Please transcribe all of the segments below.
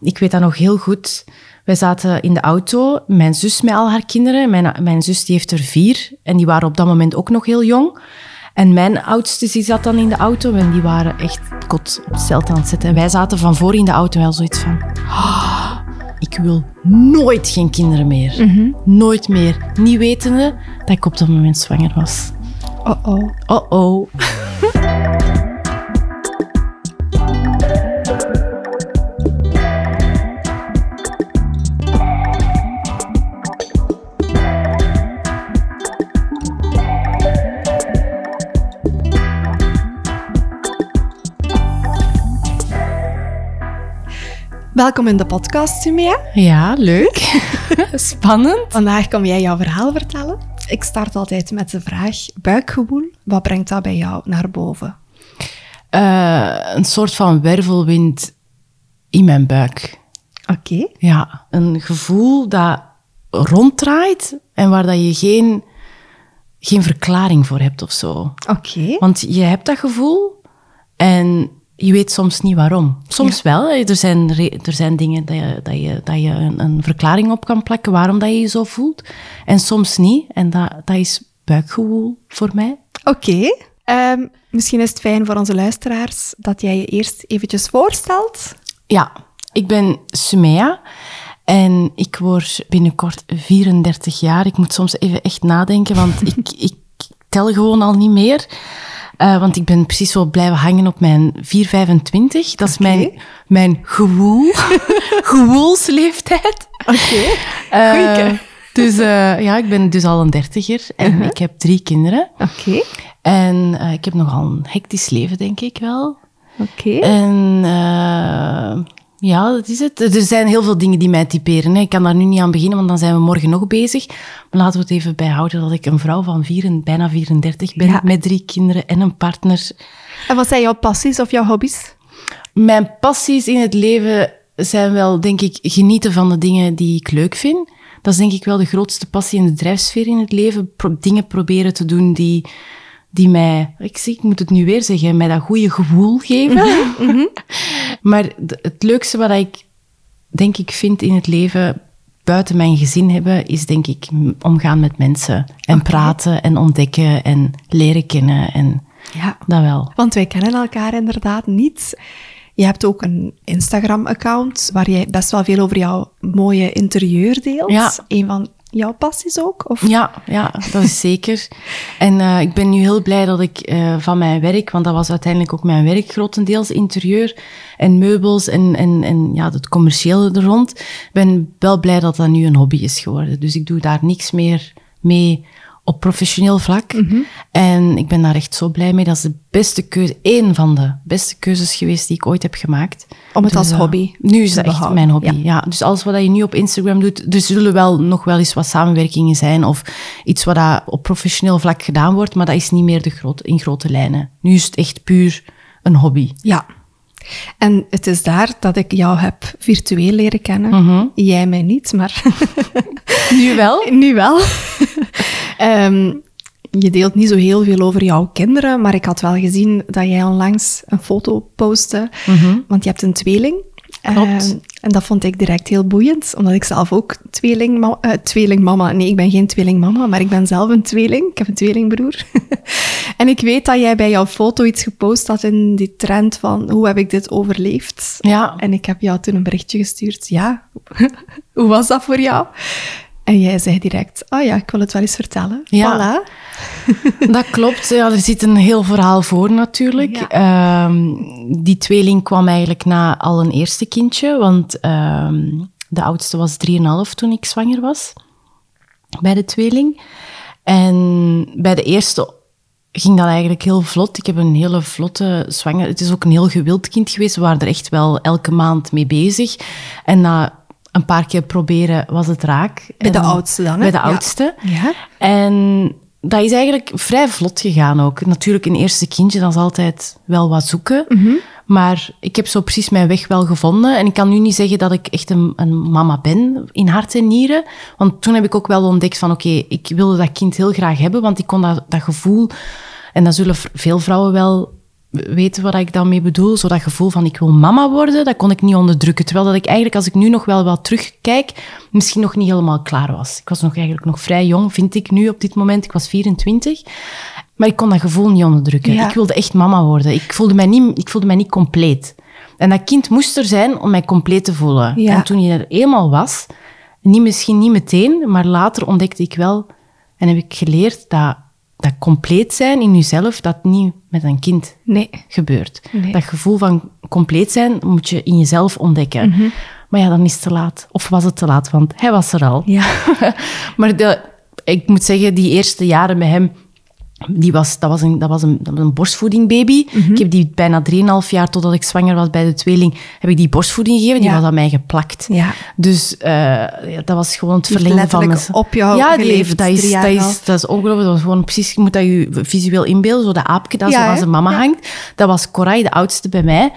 ik weet dat nog heel goed. Wij zaten in de auto, mijn zus met al haar kinderen. Mijn, mijn zus die heeft er vier en die waren op dat moment ook nog heel jong. En mijn oudste die zat dan in de auto en die waren echt kot op zeld aan het zetten. En wij zaten van voor in de auto wel zoiets van... "Ah, ik wil nooit geen kinderen meer. Nooit meer. Niet wetende dat ik op dat moment zwanger was. Oh-oh. Oh-oh. Welkom in de podcast, Sumia. Ja, leuk. Spannend. Vandaag kom jij jouw verhaal vertellen. Ik start altijd met de vraag, buikgevoel, wat brengt dat bij jou naar boven? Eh, een soort van wervelwind in mijn buik. Oké. Ja, een gevoel dat ronddraait en waar dat je geen, geen verklaring voor hebt of zo. Oké. Want je hebt dat gevoel en je weet soms niet waarom. Soms wel. Er zijn, er zijn dingen dat je, dat je, dat je een, een verklaring op kan plakken waarom dat je je zo voelt. En soms niet. En dat, dat is buikgevoel voor mij. Oké. Ehm, misschien is het fijn voor onze luisteraars dat jij je eerst eventjes voorstelt. Ja, ik ben Sumea en ik word binnenkort 34 jaar. Ik moet soms even echt nadenken, want ik, ik tel gewoon al niet meer. Eh, want ik ben precies zo blijven hangen op mijn 425. Dat is mijn, mijn gewoel, gewoelsleeftijd. Oké. Eh, Goeie. dus eh, ja, ik ben dus al een dertiger en ik heb drie kinderen. Oké. En ik heb nogal een hectisch leven, denk ik wel. Oké. En ja, dat is het. Er zijn heel veel dingen die mij typeren. Hè. Ik kan daar nu niet aan beginnen, want dan zijn we morgen nog bezig. Maar laten we het even bijhouden dat ik een vrouw van vier, en bijna 34 ben, Ja. met drie kinderen en een partner. En wat zijn jouw passies of jouw hobby's? Mijn passies in het leven zijn wel, denk ik, genieten van de dingen die ik leuk vind. Dat is denk ik wel de grootste passie in de drijfsfeer in het leven. Pro- dingen proberen te doen die, die mij, ik, zeg, ik moet het nu weer zeggen, mij dat goede gevoel geven. maar d- het leukste wat ik, denk ik, vind in het leven, buiten mijn gezin hebben, is denk ik omgaan met mensen. En praten en ontdekken en leren kennen en Ja. dat wel. Want wij kennen elkaar inderdaad niet. Je hebt ook een Instagram-account waar jij best wel veel over jouw mooie interieur deelt. Ja. Een van jouw passies ook? Of? Ja, ja, dat is zeker. En eh, ik ben nu heel blij dat ik eh, van mijn werk, want dat was uiteindelijk ook mijn werk, grotendeels interieur en meubels en, en, en ja, het commerciële er rond, ben wel blij dat dat nu een hobby is geworden. Dus ik doe daar niks meer mee op professioneel vlak. En ik ben daar echt zo blij mee. Dat is de beste keuze, één van de beste keuzes geweest die ik ooit heb gemaakt. Om het als eh, hobby Nu is het echt mijn hobby, Ja. ja. Dus alles wat je nu op Instagram doet, er zullen wel nog wel eens wat samenwerkingen zijn of iets wat dat op professioneel vlak gedaan wordt, maar dat is niet meer de groot, in grote lijnen. Nu is het echt puur een hobby. Ja. En het is daar dat ik jou heb virtueel leren kennen. Jij mij niet, maar Nu wel? nu wel. Ehm, je deelt niet zo heel veel over jouw kinderen, maar ik had wel gezien dat jij onlangs een foto postte, want je hebt een tweeling. Klopt. Ehm, en dat vond ik direct heel boeiend, omdat ik zelf ook tweelingma eh, tweelingmama... Nee, ik ben geen tweelingmama, maar ik ben zelf een tweeling. Ik heb een tweelingbroer. en ik weet dat jij bij jouw foto iets gepost had in die trend van hoe heb ik dit overleefd? Ja. En ik heb jou toen een berichtje gestuurd. Ja, hoe was dat voor jou? En jij zei direct, oh ja, ik wil het wel eens vertellen. Ja. Voilà. Dat klopt. Ja, er zit een heel verhaal voor natuurlijk. Ja. Ehm, die tweeling kwam eigenlijk na al een eerste kindje, want ehm, de oudste was 3,5 toen ik zwanger was, bij de tweeling. En bij de eerste ging dat eigenlijk heel vlot. Ik heb een hele vlotte zwanger... Het is ook een heel gewild kind geweest. We waren er echt wel elke maand mee bezig. En na een paar keer proberen was het raak. Bij de En- oudste dan, hè? Bij de oudste. Ja. En dat is eigenlijk vrij vlot gegaan ook. Natuurlijk, een eerste kindje, dat is altijd wel wat zoeken. Mhm. Maar ik heb zo precies mijn weg wel gevonden. En ik kan nu niet zeggen dat ik echt een, een mama ben, in hart en nieren. Want toen heb ik ook wel ontdekt van, oké, ik wilde dat kind heel graag hebben. Want ik kon dat, dat gevoel, en dat zullen veel vrouwen wel weten wat ik daarmee bedoel. Zo dat gevoel van ik wil mama worden, dat kon ik niet onderdrukken. Terwijl dat ik eigenlijk, als ik nu nog wel wat terugkijk, misschien nog niet helemaal klaar was. Ik was nog eigenlijk nog vrij jong, vind ik nu op dit moment. Ik was 24. Maar ik kon dat gevoel niet onderdrukken. Ja. Ik wilde echt mama worden. Ik voelde, mij niet, ik voelde mij niet compleet. En dat kind moest er zijn om mij compleet te voelen. Ja. En toen je er eenmaal was, niet, misschien niet meteen, maar later ontdekte ik wel en heb ik geleerd dat, dat compleet zijn in jezelf, dat niet met een kind Nee. gebeurt. Nee. Dat gevoel van compleet zijn moet je in jezelf ontdekken. Mhm. Maar ja, dan is het te laat. Of was het te laat, want hij was er al. Ja. maar de, ik moet zeggen, die eerste jaren met hem, die was, dat, was een, dat, was een, dat was een borstvoedingbaby. Mhm. Ik heb die bijna 3,5 jaar totdat ik zwanger was bij de tweeling, heb ik die borstvoeding gegeven. Die was aan mij geplakt. Ja. Dus eh, dat was gewoon het verlengde van mezelf. op jou Ja, die heeft, dat, is, dat, is, dat is ongelooflijk. Dat was gewoon precies, je moet dat je visueel inbeelden. Zo dat aapje dat Ja, zo aan zijn mama hangt. Dat was Coray, de oudste bij mij.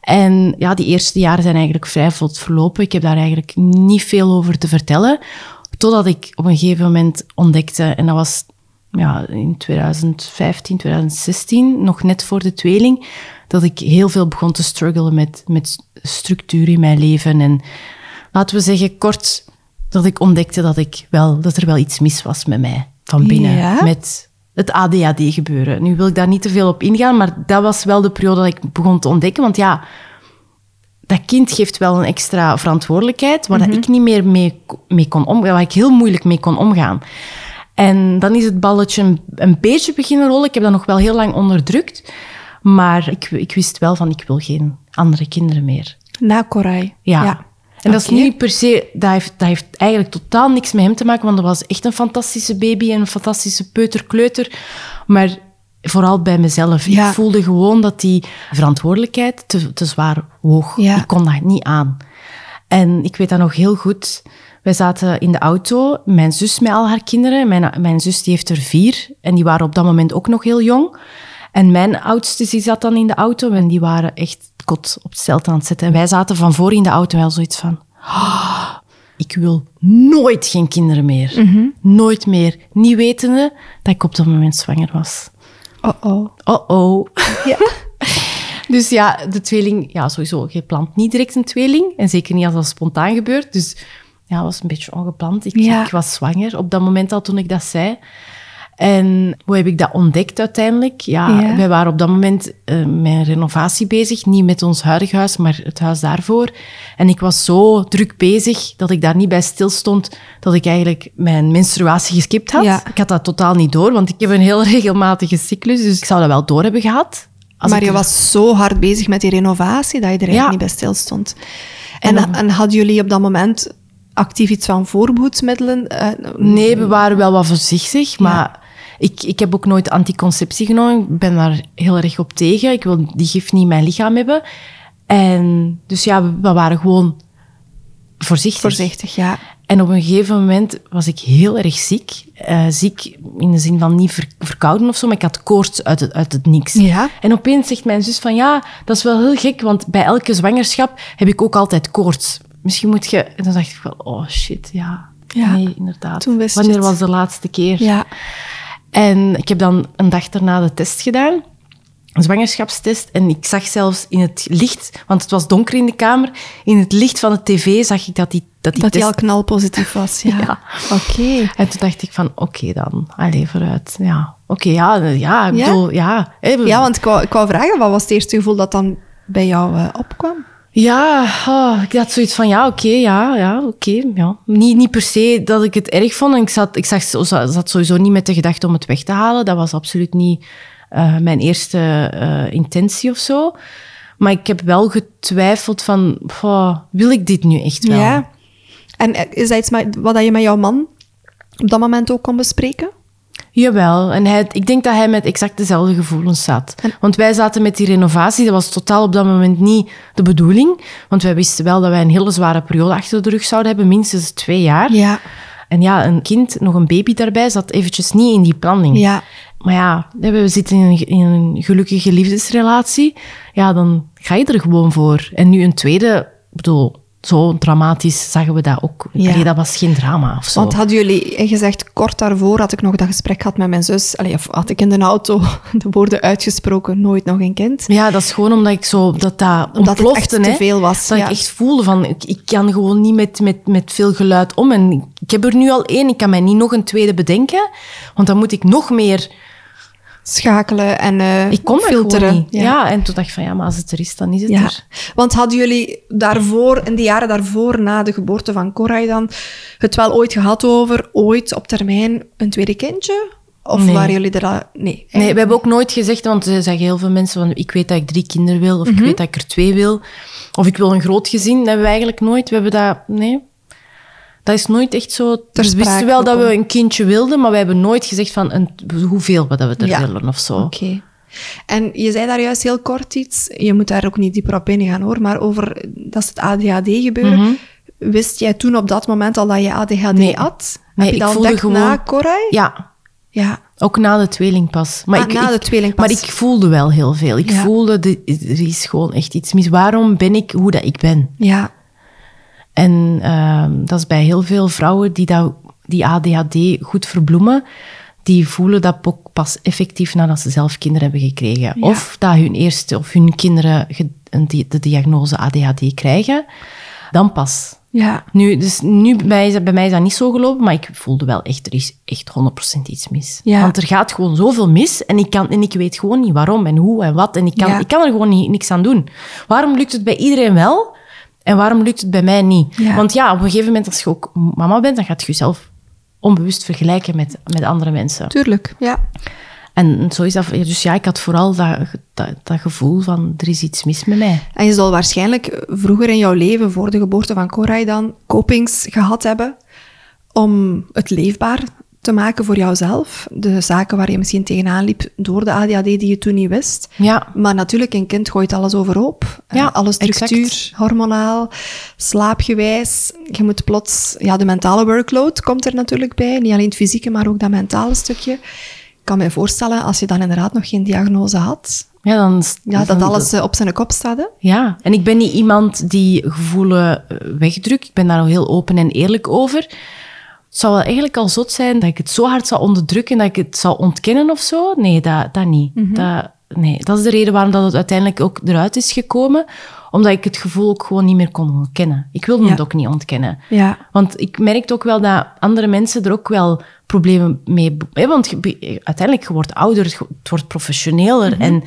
En ja, die eerste jaren zijn eigenlijk vrij vlot verlopen. Ik heb daar eigenlijk niet veel over te vertellen. Totdat ik op een gegeven moment ontdekte, en dat was ja, in 2015, 2016, nog net voor de tweeling, dat ik heel veel begon te struggelen met, met structuur in mijn leven. En laten we zeggen, kort, dat ik ontdekte dat, ik wel, dat er wel iets mis was met mij, van binnen. Ja? Met het ADHD-gebeuren. Nu wil ik daar niet te veel op ingaan, maar dat was wel de periode dat ik begon te ontdekken. Want ja, dat kind geeft wel een extra verantwoordelijkheid waar dat ik niet meer mee, mee kon omgaan, waar ik heel moeilijk mee kon omgaan. En dan is het balletje een, een beetje beginnen rollen. Ik heb dat nog wel heel lang onderdrukt. Maar ik, ik wist wel van, ik wil geen andere kinderen meer. Na Korai. Ja. En dat is niet per se, dat heeft, dat heeft eigenlijk totaal niks met hem te maken, want dat was echt een fantastische baby en een fantastische peuterkleuter. Maar vooral bij mezelf. Ja. Ik voelde gewoon dat die verantwoordelijkheid te, te zwaar woog. Ja. Ik kon dat niet aan. En ik weet dat nog heel goed. Wij zaten in de auto, mijn zus met al haar kinderen. Mijn, mijn zus die heeft er vier en die waren op dat moment ook nog heel jong. En mijn oudste die zat dan in de auto en die waren echt kot op het zelt aan het zetten. En wij zaten van voor in de auto wel zoiets van... "Ah, ik wil nooit geen kinderen meer. Nooit meer. Niet wetende dat ik op dat moment zwanger was. Oh-oh. Oh-oh. Ja. Dus ja, de tweeling, ja, sowieso, je plant niet direct een tweeling. En zeker niet als dat spontaan gebeurt. Dus ja, was een beetje ongepland. Ik, Ja. ik was zwanger op dat moment al toen ik dat zei. En hoe heb ik dat ontdekt uiteindelijk? Ja, Ja. wij waren op dat moment eh, met een renovatie bezig. Niet met ons huidig huis, maar het huis daarvoor. En ik was zo druk bezig dat ik daar niet bij stilstond dat ik eigenlijk mijn menstruatie geskipt had. Ja. Ik had dat totaal niet door, want ik heb een heel regelmatige cyclus. Dus ik zou dat wel door hebben gehad. Maar je er- was zo hard bezig met die renovatie dat je er eigenlijk niet bij stilstond. En, En dan- en hadden jullie op dat moment actief iets van voorbehoedsmiddelen? Eh, Nee, we waren wel wat voorzichtig, maar ik, ik heb ook nooit anticonceptie genomen. Ik ben daar heel erg op tegen. Ik wil die gif niet in mijn lichaam hebben. En dus ja, we, we waren gewoon voorzichtig. Voorzichtig, ja. En op een gegeven moment was ik heel erg ziek. Eh, ziek in de zin van niet ver- verkouden of zo, maar ik had koorts uit het, uit het niks. Ja. En opeens zegt mijn zus van ja, dat is wel heel gek, want bij elke zwangerschap heb ik ook altijd koorts. Misschien moet je... En dan dacht ik van, oh shit, ja. Ja, Nee, inderdaad. toen wist Wanneer het. was de laatste keer? Ja. En ik heb dan een dag daarna de test gedaan. Een zwangerschapstest. En ik zag zelfs in het licht, want het was donker in de kamer, in het licht van de tv zag ik dat die, dat die Dat die test... al knalpositief was, ja. Ja. Oké. En toen dacht ik van, oké dan, allee, vooruit. Ja, oké, ja, ja, ik Ja? bedoel, ja. we- Ja, want ik wou, ik wou vragen, wat was het eerste gevoel dat dan bij jou eh, opkwam? Ja, oh, ik had zoiets van, ja, oké, ja, ja, oké, ja. Niet, niet per se dat ik het erg vond. En ik zat, ik zag, zat sowieso niet met de gedachte om het weg te halen. Dat was absoluut niet eh, mijn eerste eh, intentie of zo. Maar ik heb wel getwijfeld van, wil ik dit nu echt wel? Ja. En eh, is dat iets wat je met jouw man op dat moment ook kon bespreken? Jawel, en hij, ik denk dat hij met exact dezelfde gevoelens zat. Want wij zaten met die renovatie, dat was totaal op dat moment niet de bedoeling. Want wij wisten wel dat wij een hele zware periode achter de rug zouden hebben, minstens twee jaar. Ja. En ja, een kind, nog een baby daarbij, zat eventjes niet in die planning. Ja. Maar ja, we zitten in een, in een gelukkige liefdesrelatie. Ja, dan ga je er gewoon voor. En nu een tweede, ik bedoel, zo dramatisch zagen we dat ook. Ja. Allee, dat was geen drama of zo. Want hadden jullie, gezegd, kort daarvoor had ik nog dat gesprek gehad met mijn zus. Allee, of had ik in de auto de woorden uitgesproken, nooit nog een kind. Ja, dat is gewoon omdat ik zo, dat dat Omdat het echt te veel was, Dat ja. ik echt voelde van, ik, ik kan gewoon niet met, met, met veel geluid om. En ik heb er nu al één, ik kan mij niet nog een tweede bedenken. Want dan moet ik nog meer, Schakelen en eh, ik kon filteren. niet. Ja. en toen dacht ik van, ja, maar als het er is, dan is het Ja, er. want hadden jullie daarvoor, in de jaren daarvoor, na de geboorte van Koray dan, het wel ooit gehad over, ooit op termijn, een tweede kindje? Of Nee. waren jullie er al... Nee. Nee, we hebben ook nooit gezegd, want er zeggen heel veel mensen van, ik weet dat ik drie kinderen wil, of Mhm. ik weet dat ik er twee wil, of ik wil een groot gezin. Dat hebben we eigenlijk nooit. We hebben dat, nee. Dat is nooit echt zo. Ter we wisten wel dat we een kindje wilden, maar we hebben nooit gezegd van een, hoeveel we dat we er Ja. willen of zo. Oké. En je zei daar juist heel kort iets, je moet daar ook niet dieper op ingaan hoor, maar over dat is het ADHD gebeuren. Wist jij toen op dat moment al dat je ADHD Mhm. Nee. had? Nee, Heb je ik dat voelde ontdekt gewoon- na Koray? Ja, Ja. ook na de tweeling pas. Maar Ah, ik, na de tweeling pas. Maar ik voelde wel heel veel. Ik Ja. voelde, de, er is gewoon echt iets mis. Waarom ben ik hoe dat ik ben? Ja. En ehm, dat is bij heel veel vrouwen die, dat, die ADHD goed verbloemen, die voelen dat ook pas effectief nadat ze zelf kinderen hebben gekregen. Ja. Of dat hun eerste of hun kinderen de diagnose ADHD krijgen, dan pas. Ja. Nu, dus nu bij mij, is dat, bij mij is dat niet zo gelopen, maar ik voelde wel echt, er is echt 100% iets mis. Ja. Want er gaat gewoon zoveel mis en ik, kan, en ik weet gewoon niet waarom en hoe en wat. En ik kan, Ja. ik kan er gewoon niet, niks aan doen. Waarom lukt het bij iedereen wel en waarom lukt het bij mij niet? Ja. Want ja, op een gegeven moment als je ook mama bent, dan gaat je jezelf onbewust vergelijken met, met andere mensen. Tuurlijk. Ja. En zo is dat. Dus ja, ik had vooral dat, dat, dat gevoel van, er is iets mis met mij. En je zal waarschijnlijk vroeger in jouw leven, voor de geboorte van Koray dan, copings gehad hebben om het leefbaar te maken voor jouzelf. De zaken waar je misschien tegenaan liep door de ADHD die je toen niet wist. Ja, Maar natuurlijk, een kind gooit alles overhoop. Ja, Eh, alle structuur, exact. hormonaal, slaapgewijs. Je moet plots... Ja, de mentale workload komt er natuurlijk bij. Niet alleen het fysieke, maar ook dat mentale stukje. Ik kan me voorstellen, als je dan inderdaad nog geen diagnose had... ja dan... Ja, dat alles eh, op zijn kop staat, hè? Ja, en ik ben niet iemand die gevoelen eh, wegdrukt. Ik ben daar heel open en eerlijk over. Het zou wel eigenlijk al zot zijn dat ik het zo hard zou onderdrukken dat ik het zou ontkennen of zo. Nee, dat, dat niet. dat, nee, dat is de reden waarom dat het uiteindelijk ook eruit is gekomen. Omdat ik het gevoel ook gewoon niet meer kon ontkennen. Ik wilde Ja. het ook niet ontkennen. Ja. Want ik merkte ook wel dat andere mensen er ook wel problemen mee... Hè, want je, uiteindelijk, je wordt ouder, het wordt professioneler en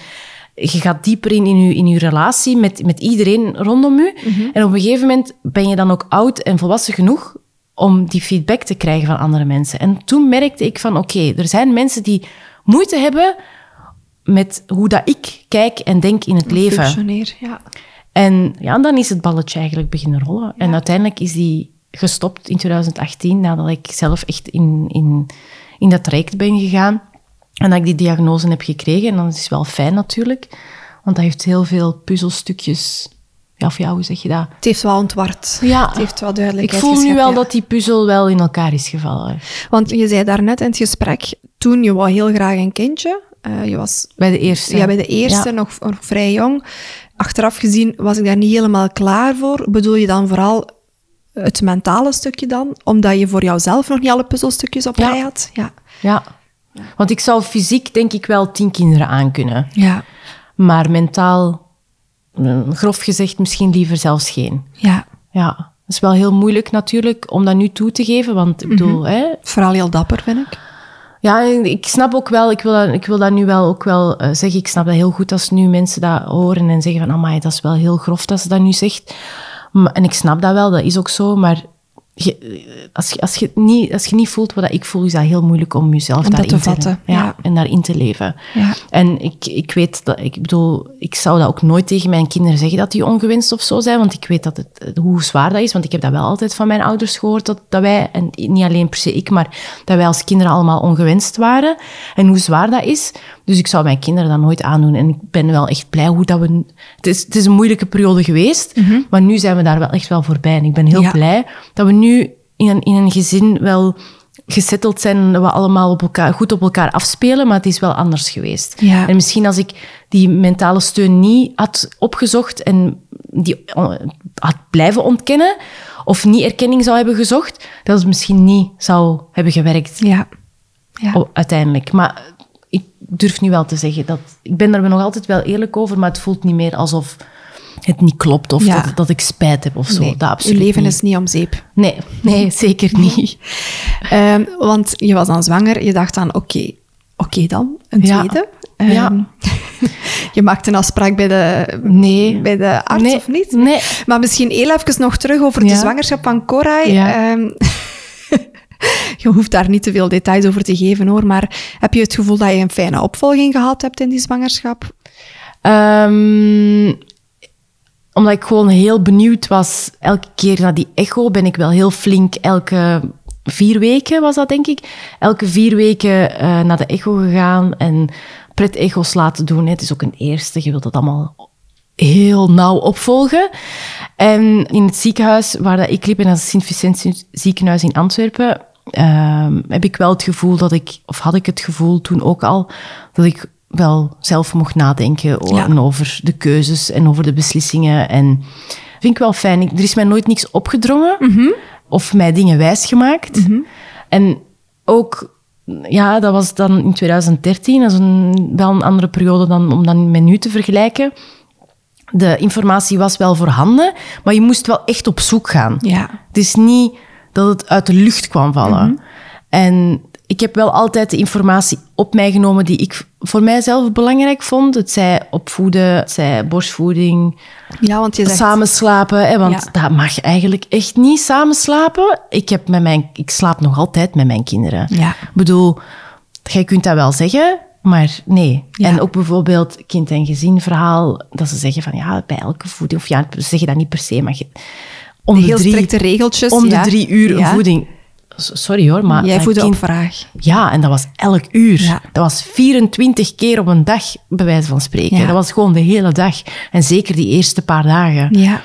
je gaat dieper in, in, je, in je relatie met, met iedereen rondom je. En op een gegeven moment ben je dan ook oud en volwassen genoeg om die feedback te krijgen van andere mensen. En toen merkte ik van, oké, er zijn mensen die moeite hebben met hoe dat ik kijk en denk in het leven. Functioneer, ja. En ja, dan is het balletje eigenlijk beginnen rollen. En uiteindelijk is die gestopt in 2018, nadat ik zelf echt in, in, in dat traject ben gegaan. En dat ik die diagnose heb gekregen. En dan is het wel fijn natuurlijk, want dat heeft heel veel puzzelstukjes... Ja, of ja, hoe zeg je dat? Het heeft wel ontward. Ja, Het heeft wel ik duidelijkheid voel nu wel ja. dat die puzzel wel in elkaar is gevallen. Want je zei daarnet in het gesprek, toen je wou heel graag een kindje. Eh, je was Bij de eerste. ja, bij de eerste Ja. nog, nog vrij jong. Achteraf gezien was ik daar niet helemaal klaar voor. Bedoel je dan vooral het mentale stukje dan? Omdat je voor jouzelf nog niet alle puzzelstukjes op Ja. rij had? Ja. Ja. Want ik zou fysiek denk ik wel tien kinderen aankunnen. Ja. Maar mentaal, grof gezegd, misschien liever zelfs geen. Ja. Ja, dat is wel heel moeilijk natuurlijk om dat nu toe te geven. Want ik bedoel, Mhm. hè, Vooral heel dapper, vind ik. ja, ik snap ook wel, ik wil dat, ik wil dat nu wel ook wel eh, zeggen. Ik snap dat heel goed als nu mensen dat horen en zeggen van, amai, dat is wel heel grof dat ze dat nu zegt. Maar- En ik snap dat wel, dat is ook zo, maar je, als, je, als, je niet, als je niet voelt wat ik voel, is dat heel moeilijk om jezelf Om daarin te vatten, ja, ja. en daarin te leven. Ja. En ik, ik weet dat, ik bedoel, ik zou dat ook nooit tegen mijn kinderen zeggen dat die ongewenst of zo zijn, want ik weet dat het, hoe zwaar dat is, want ik heb dat wel altijd van mijn ouders gehoord, dat, dat wij, en niet alleen per se ik, maar dat wij als kinderen allemaal ongewenst waren, en hoe zwaar dat is. Dus ik zou mijn kinderen dat nooit aandoen. En ik ben wel echt blij hoe dat we... Het is, het is een moeilijke periode geweest, maar nu zijn we daar wel echt wel voorbij. En ik ben heel Ja. blij dat we nu in een, in een gezin wel gesetteld zijn we allemaal op elkaar, goed op elkaar afspelen, maar het is wel anders geweest. Ja. En misschien als ik die mentale steun niet had opgezocht en die eh, had blijven ontkennen of niet erkenning zou hebben gezocht, dat het misschien niet zou hebben gewerkt Ja. Ja. uiteindelijk. Maar ik durf nu wel te zeggen dat ik ben er nog altijd wel eerlijk over, maar het voelt niet meer alsof het niet klopt of Ja. dat, dat ik spijt heb of zo. Nee, dat absoluut je leven niet. is niet om zeep. Nee, nee, zeker niet. Ehm, want je was dan zwanger, je dacht dan, oké, oké dan, een Ja. tweede. Ja. Ehm, je maakte een afspraak bij de, Nee. bij de arts, Nee, of niet? nee. Maar misschien heel even nog terug over de Ja. zwangerschap van Koray. Ja. Je hoeft daar niet te veel details over te geven, hoor. Maar heb je het gevoel dat je een fijne opvolging gehad hebt in die zwangerschap? Ehm, omdat ik gewoon heel benieuwd was, elke keer naar die echo ben ik wel heel flink. Elke vier weken was dat, denk ik. Elke vier weken eh, naar de echo gegaan en pret-echo's laten doen. Het is ook een eerste, je wilt dat allemaal heel nauw opvolgen. En in het ziekenhuis waar dat ik liep, in het Sint-Vincent ziekenhuis in Antwerpen, ehm, heb ik wel het gevoel dat ik, of had ik het gevoel toen ook al, dat ik wel zelf mocht nadenken Ja. over de keuzes en over de beslissingen. En vind ik wel fijn. Ik- Er is mij nooit niks opgedrongen of mij dingen wijsgemaakt. En ook, ja, dat was dan in 2013, dat is een, wel een andere periode dan om dan met nu te vergelijken. De informatie was wel voorhanden, maar je moest wel echt op zoek gaan. Ja. Het is niet dat het uit de lucht kwam vallen. Mhm. En ik heb wel altijd de informatie op mij genomen die ik voor mijzelf belangrijk vond. Het zij opvoeden, het zij borstvoeding, Ja, want je zegt... samen slapen. Hè, want Ja. dat mag eigenlijk echt niet samen slapen. Ik, heb met mijn, ik slaap nog altijd met mijn kinderen. Ja. Ik bedoel, jij kunt dat wel zeggen, maar nee. Ja. En ook bijvoorbeeld kind- en gezinverhaal, dat ze zeggen van ja, bij elke voeding, of ja, ze zeggen dat niet per se, maar om De de heel drie, strikte regeltjes. om ja. de drie uur Ja. voeding. Sorry hoor, maar Jij dat voedde kind- op vraag. ja, en dat was elk uur. Ja. Dat was 24 keer op een dag, bij wijze van spreken. Ja. Dat was gewoon de hele dag. En zeker die eerste paar dagen. Ja.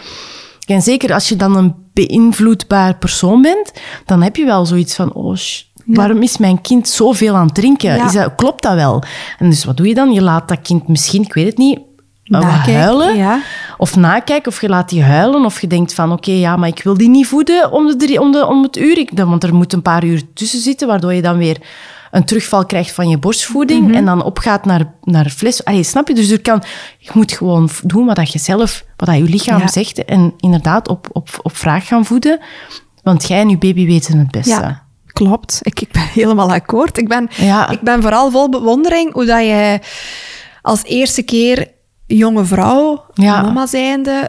En zeker als je dan een beïnvloedbaar persoon bent, dan heb je wel zoiets van, oh, waarom is mijn kind zoveel aan het drinken? Ja. Is dat, klopt dat wel? En dus wat doe je dan? Je laat dat kind misschien, ik weet het niet, huilen. ja. Of nakijken, of je laat die huilen. Of je denkt van, oké, ja, maar ik wil die niet voeden om, de drie, om, de, om het uur. Ik, want er moet een paar uur tussen zitten, waardoor je dan weer een terugval krijgt van je borstvoeding Mhm. en dan opgaat naar, naar fles. Allee, snap je? Dus er kan, je moet gewoon doen wat dat je zelf, wat dat je lichaam Ja. zegt en inderdaad op, op, op vraag gaan voeden. Want jij en je baby weten het beste. Ja, klopt. Ik, ik ben helemaal akkoord. Ik ben, Ja. ik ben vooral vol bewondering hoe dat je als eerste keer jonge vrouw, Ja. mama zijnde,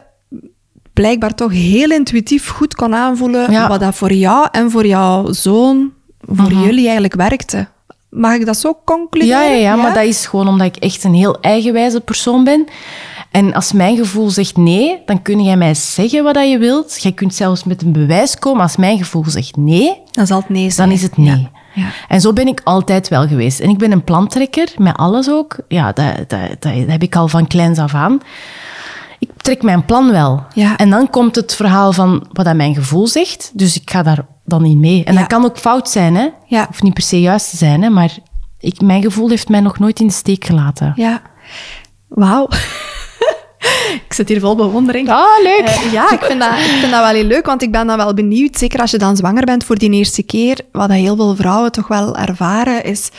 blijkbaar toch heel intuïtief goed kon aanvoelen Ja. wat dat voor jou en voor jouw zoon, voor jullie eigenlijk werkte. Mag ik dat zo concluderen? Ja, ja, ja, maar dat is gewoon omdat ik echt een heel eigenwijze persoon ben. En als mijn gevoel zegt nee, dan kun jij mij zeggen wat dat je wilt. Jij kunt zelfs met een bewijs komen. Als mijn gevoel zegt nee, Dan zal het nee zijn. dan is het nee. Ja. En zo ben ik altijd wel geweest. En ik ben een plantrekker, met alles ook. Ja, dat, dat, dat, dat heb ik al van kleins af aan. Ik trek mijn plan wel. Ja. En dan komt het verhaal van wat dat mijn gevoel zegt. Dus ik ga daar dan in mee. En Ja. dat kan ook fout zijn, hè. Ja. Of niet per se juist te zijn, hè. Maar ik, mijn gevoel heeft mij nog nooit in de steek gelaten. Ja. Wauw. Ik zit hier vol bewondering. Ah, leuk. Eh, ja, ik vind, dat, ik vind dat wel heel leuk, want ik ben dan wel benieuwd, zeker als je dan zwanger bent voor die eerste keer, wat dat heel veel vrouwen toch wel ervaren, is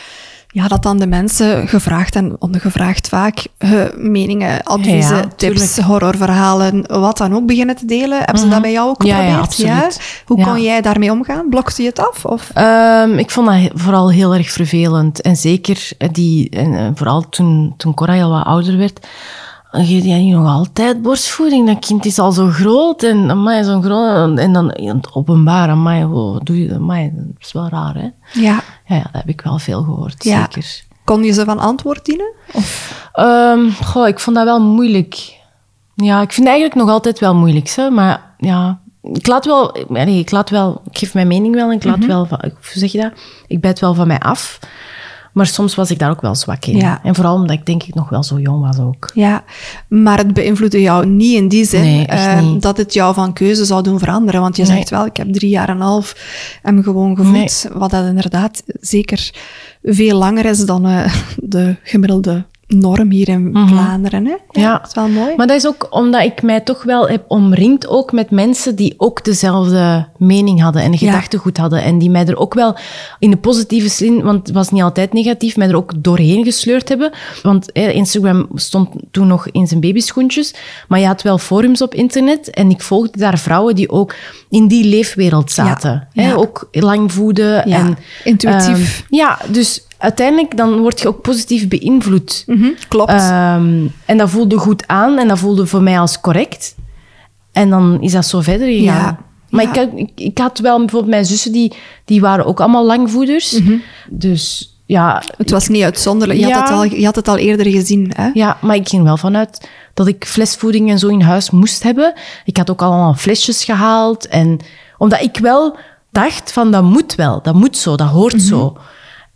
ja, dat dan de mensen gevraagd en ondergevraagd vaak eh, meningen, adviezen, Ja, tips, horrorverhalen, wat dan ook beginnen te delen. Hebben ze dat bij jou ook Mhm. Ja, ja, geprobeerd? Hoe kon jij daarmee omgaan? Blokte je het af? Of? Ehm, ik vond dat vooral heel erg vervelend. En zeker eh, die, en, vooral toen, toen Cora al wat ouder werd, dan geef jij niet nog altijd borstvoeding. Dat kind is al zo groot en amai, zo'n groot. En dan in het openbaar, amai, wat doe je dat? Amai, dat is wel raar, hè? Ja. Ja, ja, dat heb ik wel veel gehoord, Ja. zeker. Kon je ze van antwoord dienen? Ehm, goh, ik vond dat wel moeilijk. Ja, ik vind het eigenlijk nog altijd wel moeilijk, hè? maar ja, ik laat wel, nee, ik laat wel, ik geef mijn mening wel en ik laat Mhm. wel, van, hoe zeg je dat? Ik bijt wel van mij af, maar soms was ik daar ook wel zwak in. Ja. En vooral omdat ik denk ik nog wel zo jong was ook. Ja, maar het beïnvloedde jou niet in die zin Nee, eh, dat het jou van keuze zou doen veranderen. Want je Nee. zegt wel, ik heb drie jaar en een half hem gewoon gevoed. Wat dat inderdaad zeker veel langer is dan eh, de gemiddelde norm hier in Vlaanderen. Hè? Ja. Dat is wel mooi. Maar dat is ook omdat ik mij toch wel heb omringd ook met mensen die ook dezelfde mening hadden en gedachtegoed hadden. En die mij er ook wel in de positieve zin, want het was niet altijd negatief, mij er ook doorheen gesleurd hebben. Want Instagram stond toen nog in zijn babyschoentjes, maar je had wel forums op internet en ik volgde daar vrouwen die ook in die leefwereld zaten. Ja. Hè? Ook lang voeden. En, intuïtief. ehm, ja, dus uiteindelijk dan word je ook positief beïnvloed. Mhm, klopt. Ehm, en dat voelde goed aan en dat voelde voor mij als correct. En dan is dat zo verder gegaan. Ja, Maar ja. Ik, had, ik, ik had wel bijvoorbeeld mijn zussen, die, die waren ook allemaal langvoeders. Dus ja, het was niet uitzonderlijk. Je, Ja. had het al, je had het al eerder gezien. Hè? ja, maar ik ging wel vanuit dat ik flesvoeding en zo in huis moest hebben. Ik had ook allemaal flesjes gehaald. En omdat ik wel dacht van, dat moet wel. Dat moet zo, dat hoort zo.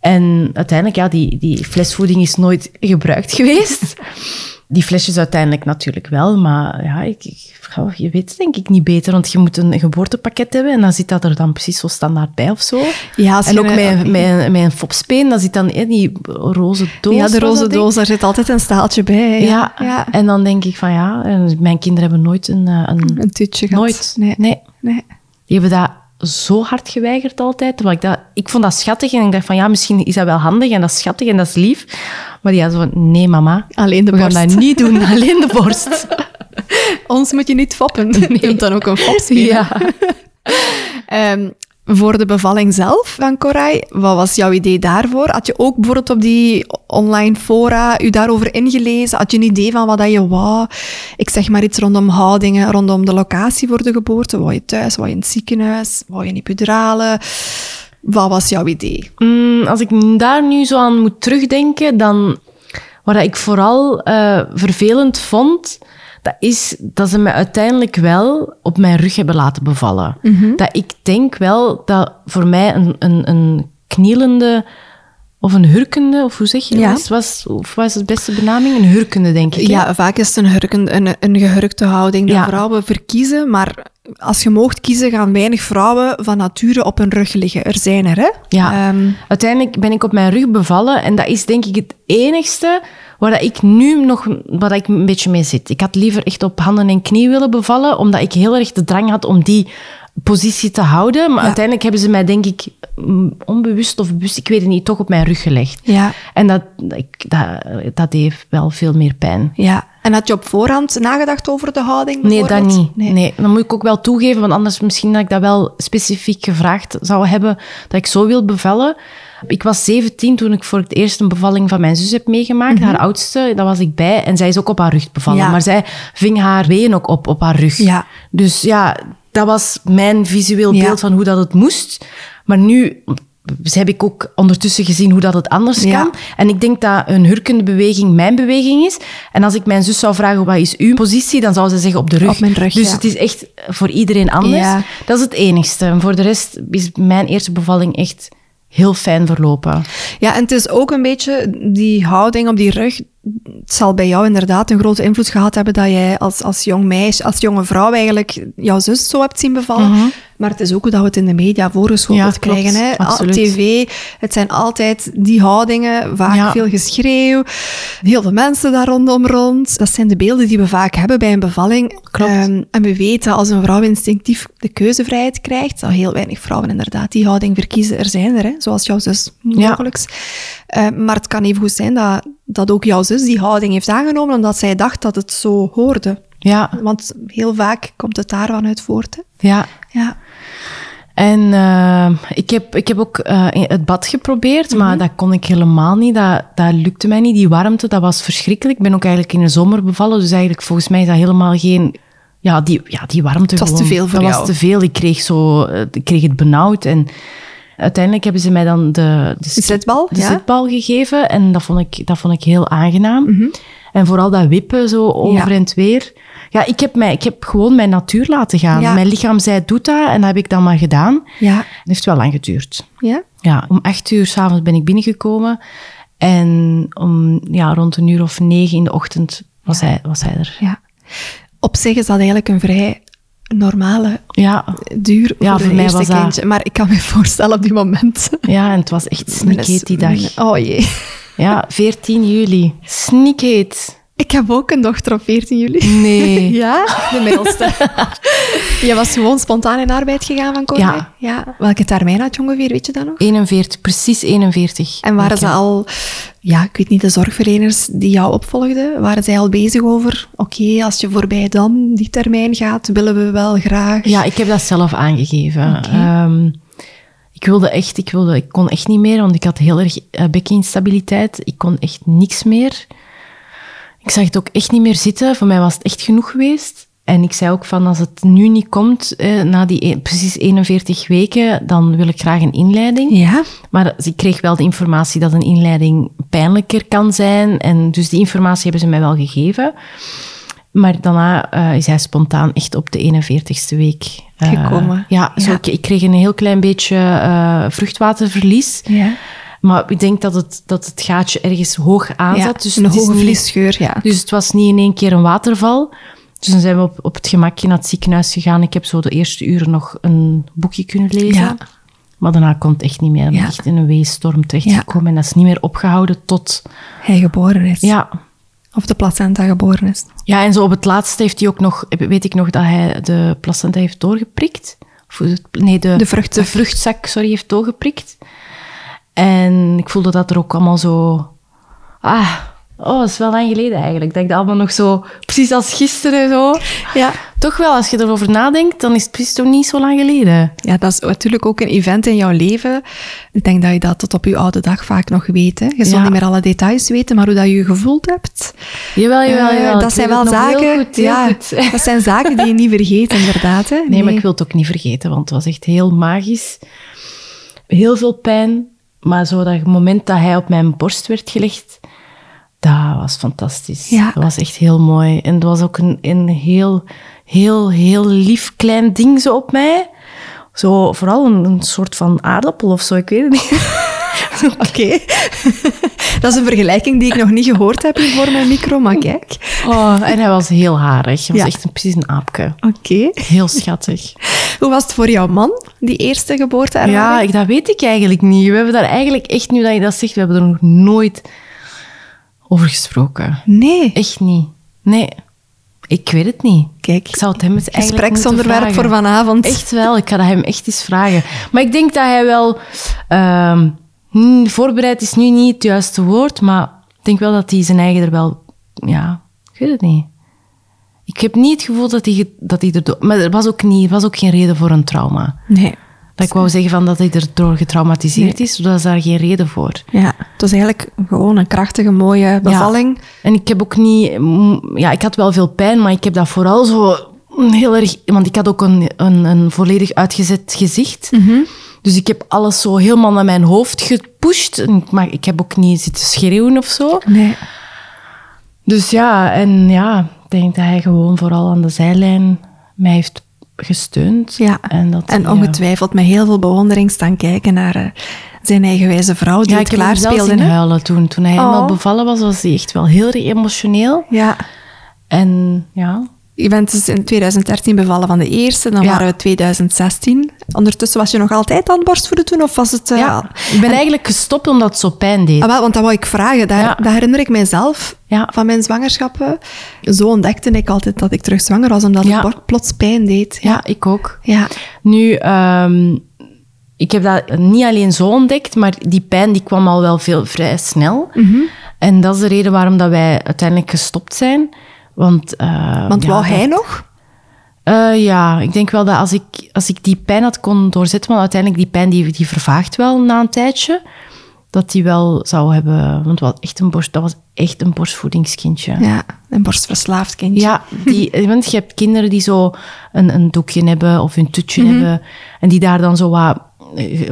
En uiteindelijk, ja, die, die flesvoeding is nooit gebruikt geweest. Die flesjes uiteindelijk natuurlijk wel, maar ja, ik, ik- je weet het denk ik niet beter, want je moet een geboortepakket hebben en dan zit dat er dan precies zo standaard bij of zo. Ja, en ook mijn, mijn, mijn fopspeen, daar zit dan eh, die roze doos. ja, de dat, roze doos, daar zit altijd een staaltje bij. Ja, ja. en dan denk ik van ja, en mijn kinderen hebben nooit een... eh, een Een tutje gehad. nooit. Nee. nee. nee. Die hebben dat zo hard geweigerd altijd. terwijl Ik, dat, ik vond dat schattig en ik dacht van ja, misschien is dat wel handig en dat is schattig en dat is lief. Maar die hadden zo van nee mama, Alleen de we gaan borst. dat niet doen, alleen de borst. Ons moet je niet foppen. Je kunt dan ook een fop spelen. Ja. Ehm, voor de bevalling zelf van Koray, wat was jouw idee daarvoor? Had je ook bijvoorbeeld op die online fora u daarover ingelezen? Had je een idee van wat dat je wou? Ik zeg maar iets rondom houdingen, rondom de locatie voor de geboorte. Wou je thuis, wou je in het ziekenhuis, wou je een epidurale? Wat was jouw idee? Mm, als ik daar nu zo aan moet terugdenken, dan wat ik vooral eh, vervelend vond, dat is dat ze me uiteindelijk wel op mijn rug hebben laten bevallen. Dat ik denk wel dat voor mij een, een, een knielende of een hurkende, of hoe zeg je Ja. dat? Was, of wat is de beste benaming? Een hurkende, denk ik. hè? Ja, vaak is het een, hurken, een, een gehurkte houding dat Ja. vrouwen verkiezen, maar als je moogt kiezen, gaan weinig vrouwen van nature op hun rug liggen. Er zijn er, hè? Ja. Ehm, Uiteindelijk ben ik op mijn rug bevallen en dat is denk ik het enigste waar ik nu nog waar dat ik een beetje mee zit. Ik had liever echt op handen en knie willen bevallen, omdat ik heel erg de drang had om die positie te houden. Maar Ja. uiteindelijk hebben ze mij denk ik onbewust of bewust, ik weet het niet, toch op mijn rug gelegd. ja. En dat, ik, dat, dat deed wel veel meer pijn. Ja, en had je op voorhand nagedacht over de houding? Nee, dat niet. Nee. dat moet ik ook wel toegeven, want anders misschien dat ik dat wel specifiek gevraagd zou hebben, dat ik zo wil bevallen. Ik was 17 toen ik voor het eerst een bevalling van mijn zus heb meegemaakt. Haar oudste, daar was ik bij. En zij is ook op haar rug bevallen. Mhm. Ja. Maar zij ving haar weeën ook op, op haar rug. Ja. Dus ja, dat was mijn visueel Ja. beeld van hoe dat het moest. Maar nu heb ik ook ondertussen gezien hoe dat het anders Ja. kan. En ik denk dat een hurkende beweging mijn beweging is. En als ik mijn zus zou vragen, wat is uw positie? Dan zou ze zeggen op de rug. Op mijn rug, Dus ja. het is echt voor iedereen anders. Ja. Dat is het enigste. En voor de rest is mijn eerste bevalling echt heel fijn verlopen. Ja, en het is ook een beetje die houding op die rug. Het zal bij jou inderdaad een grote invloed gehad hebben dat jij als, als jong meisje, als jonge vrouw eigenlijk jouw zus zo hebt zien bevallen. Maar het is ook hoe dat we het in de media voorgeschoteld Mhm. Ja, krijgen. Hè? Absoluut. tv, het zijn altijd die houdingen, vaak Ja. veel geschreeuw, heel veel mensen daar rondom rond. Dat zijn de beelden die we vaak hebben bij een bevalling. Klopt. Ehm, en we weten als een vrouw instinctief de keuzevrijheid krijgt, dat heel weinig vrouwen inderdaad die houding verkiezen. Er zijn er, hè? zoals jouw zus Ja. mogelijk. Eh, maar het kan even goed zijn dat, dat ook jouw zus die houding heeft aangenomen, omdat zij dacht dat het zo hoorde. Ja, Want heel vaak komt het daarvan uit voort. Hè? ja. Ja. En eh, ik, heb, ik heb ook eh, het bad geprobeerd, Mhm. maar dat kon ik helemaal niet. Dat, dat lukte mij niet. Die warmte, dat was verschrikkelijk. Ik ben ook eigenlijk in de zomer bevallen, dus eigenlijk volgens mij is dat helemaal geen... Ja, die, ja, die warmte Het was gewoon. te veel voor Dat jou. was te veel. Ik kreeg, zo, eh, ik kreeg het benauwd en... Uiteindelijk hebben ze mij dan de, de, De zitbal, de ja. zitbal gegeven en dat vond ik, dat vond ik heel aangenaam. En vooral dat wippen zo over Mhm. Ja. en het weer. Ja, ik heb, mij, ik heb gewoon mijn natuur laten gaan. Ja. Mijn lichaam zei, doe dat. En dat heb ik dan maar gedaan. Ja. Het heeft wel lang geduurd. Ja? Ja, om acht uur s'avonds ben ik binnengekomen. En om ja, rond een uur of negen in de ochtend was, hij, was hij er. ja. Op zich is dat eigenlijk een vrij normale Ja, duur voor, Ja, voor mij was dat- kindje. Maar ik kan me voorstellen op die moment. ja en het was echt sneaky die dag. Oh jee. Ja, 14 juli. Sneakheet. Ik heb ook een dochter op 14 juli. Nee. Ja, de middelste. je was gewoon spontaan in arbeid gegaan van Corrie? Ja. ja. Welke termijn had je ongeveer, weet je dat nog? 41, precies 41. En waren ze al, ja, ik weet niet, de zorgverleners die jou opvolgden, waren zij al bezig over, oké, als je voorbij dan die termijn gaat, willen we wel graag. Ja, ik heb dat zelf aangegeven. Ehm, ik wilde echt, ik wilde, ik kon echt niet meer, want ik had heel erg uh, bekkeninstabiliteit. Ik kon echt niks meer. Ik zag het ook echt niet meer zitten. Voor mij was het echt genoeg geweest. En ik zei ook van, als het nu niet komt, eh, na die e- precies 41 weken, dan wil ik graag een inleiding. Ja? Maar ik kreeg wel de informatie dat een inleiding pijnlijker kan zijn. En dus die informatie hebben ze mij wel gegeven. Maar daarna eh, is hij spontaan echt op de 41ste week eh, Gekomen. Ja, zo, Ja. Ik, ik kreeg een heel klein beetje eh, vruchtwaterverlies. Ja. Maar ik denk dat het, dat het gaatje ergens hoog aanzat. dus een hoge vliesscheur, ja. Dus het was niet in één keer een waterval. Dus dan zijn we op, op het gemakje naar het ziekenhuis gegaan. Ik heb zo de eerste uren nog een boekje kunnen lezen. Ja. Maar daarna kon het echt niet meer. Ben Ja. echt in een weestorm terechtgekomen. En dat is niet meer opgehouden tot... Hij geboren is. Ja. Of de placenta geboren is. ja, en zo op het laatste heeft hij ook nog... Weet ik nog dat hij de placenta heeft doorgeprikt. Of, nee, de, De vruchtzak. de vruchtzak, sorry, heeft doorgeprikt. En ik voelde dat er ook allemaal zo... Ah, oh, dat is wel lang geleden eigenlijk. Dat ik dat allemaal nog zo... Precies als gisteren zo... Ja. Toch wel, als je erover nadenkt, dan is het precies toch niet zo lang geleden. Ja, dat is natuurlijk ook een event in jouw leven. Ik denk dat je dat tot op je oude dag vaak nog weet. Hè? Je zal Ja. niet meer alle details weten, maar hoe dat je je gevoeld hebt. Jawel, jawel, eh, jawel. Dat zijn wel zaken. Heel goed, heel ja, goed. dat zijn zaken die je niet vergeet, inderdaad. Hè? Nee, maar ik wil het ook niet vergeten, want het was echt heel magisch. Heel veel pijn, maar zo dat moment dat hij op mijn borst werd gelegd, dat was fantastisch. Ja. Dat was echt heel mooi. En het was ook een, een heel, heel, heel lief klein ding zo op mij. Zo, vooral een, een soort van aardappel of zo, ik weet het niet. Oké. dat is een vergelijking die ik nog niet gehoord heb hier voor mijn micro, maar kijk. Oh, en hij was heel harig. Hij was Ja. echt een, precies een aapje. Oké. Heel schattig. Hoe was het voor jouw man, die eerste geboorte Ja, ik, dat weet ik eigenlijk niet. We hebben daar eigenlijk echt, nu dat je dat zegt, we hebben er nog nooit over gesproken. Nee. Echt niet. Nee. Ik weet het niet. Kijk, Ik zou het hem eens gespreksonderwerp voor vanavond. Echt wel, ik ga dat hem echt eens vragen. Maar ik denk dat hij wel... ehm, hmm, voorbereid is nu niet het juiste woord, maar ik denk wel dat hij zijn eigen er wel... Ja, ik weet het niet. Ik heb niet het gevoel dat hij, dat hij erdoor... Maar er was ook, niet, er was ook geen reden voor een trauma. Nee. Dat ik wou zeggen van dat hij erdoor getraumatiseerd is, dat is daar geen reden voor. Ja, het was eigenlijk gewoon een krachtige, mooie bevalling. En ik heb ook niet... mm, Ja, ik had wel veel pijn, maar ik heb dat vooral zo heel erg... Want ik had ook een, een, een volledig uitgezet gezicht. Dus ik heb alles zo helemaal naar mijn hoofd gepusht. Maar ik heb ook niet zitten schreeuwen of zo. Nee. Dus ja, en ja, ik denk dat hij gewoon vooral aan de zijlijn mij heeft gesteund. Ja. En, dat, En ja. ongetwijfeld met heel veel bewondering staan kijken naar eh, zijn eigenwijze vrouw die Ja, het ik heb hem zelfs klaarspeelde. zien hè? huilen toen. Toen hij helemaal Oh. bevallen was, was hij echt wel heel emotioneel. Ja. En ja, Je bent dus in 2013 bevallen van de eerste, dan Ja. waren we 2016. Ondertussen was je nog altijd aan het borstvoeden toen, of was het... eh, ja. ik ben eigenlijk gestopt omdat het zo pijn deed. Ah, wel, want dat wou ik vragen. Dat, Ja. dat herinner ik mijzelf Ja. van mijn zwangerschappen. Zo ontdekte ik altijd dat ik terug zwanger was, omdat het plots pijn deed. Ja, ik ook. Ja. Nu, ehm, ik heb dat niet alleen zo ontdekt, maar die pijn die kwam al wel veel, vrij snel. Mhm. En dat is de reden waarom dat wij uiteindelijk gestopt zijn. Want, eh, Want ja, wou dat- hij nog? Eh, ja, ik denk wel dat als ik, als ik die pijn had kon doorzetten, want uiteindelijk die pijn die, die vervaagt wel na een tijdje, dat die wel zou hebben... Want was echt een borst, dat was echt een borstvoedingskindje. Ja, een borstverslaafd kindje. Ja, die, want je hebt kinderen die zo een, een doekje hebben of een tutje Mhm. hebben en die daar dan zo wat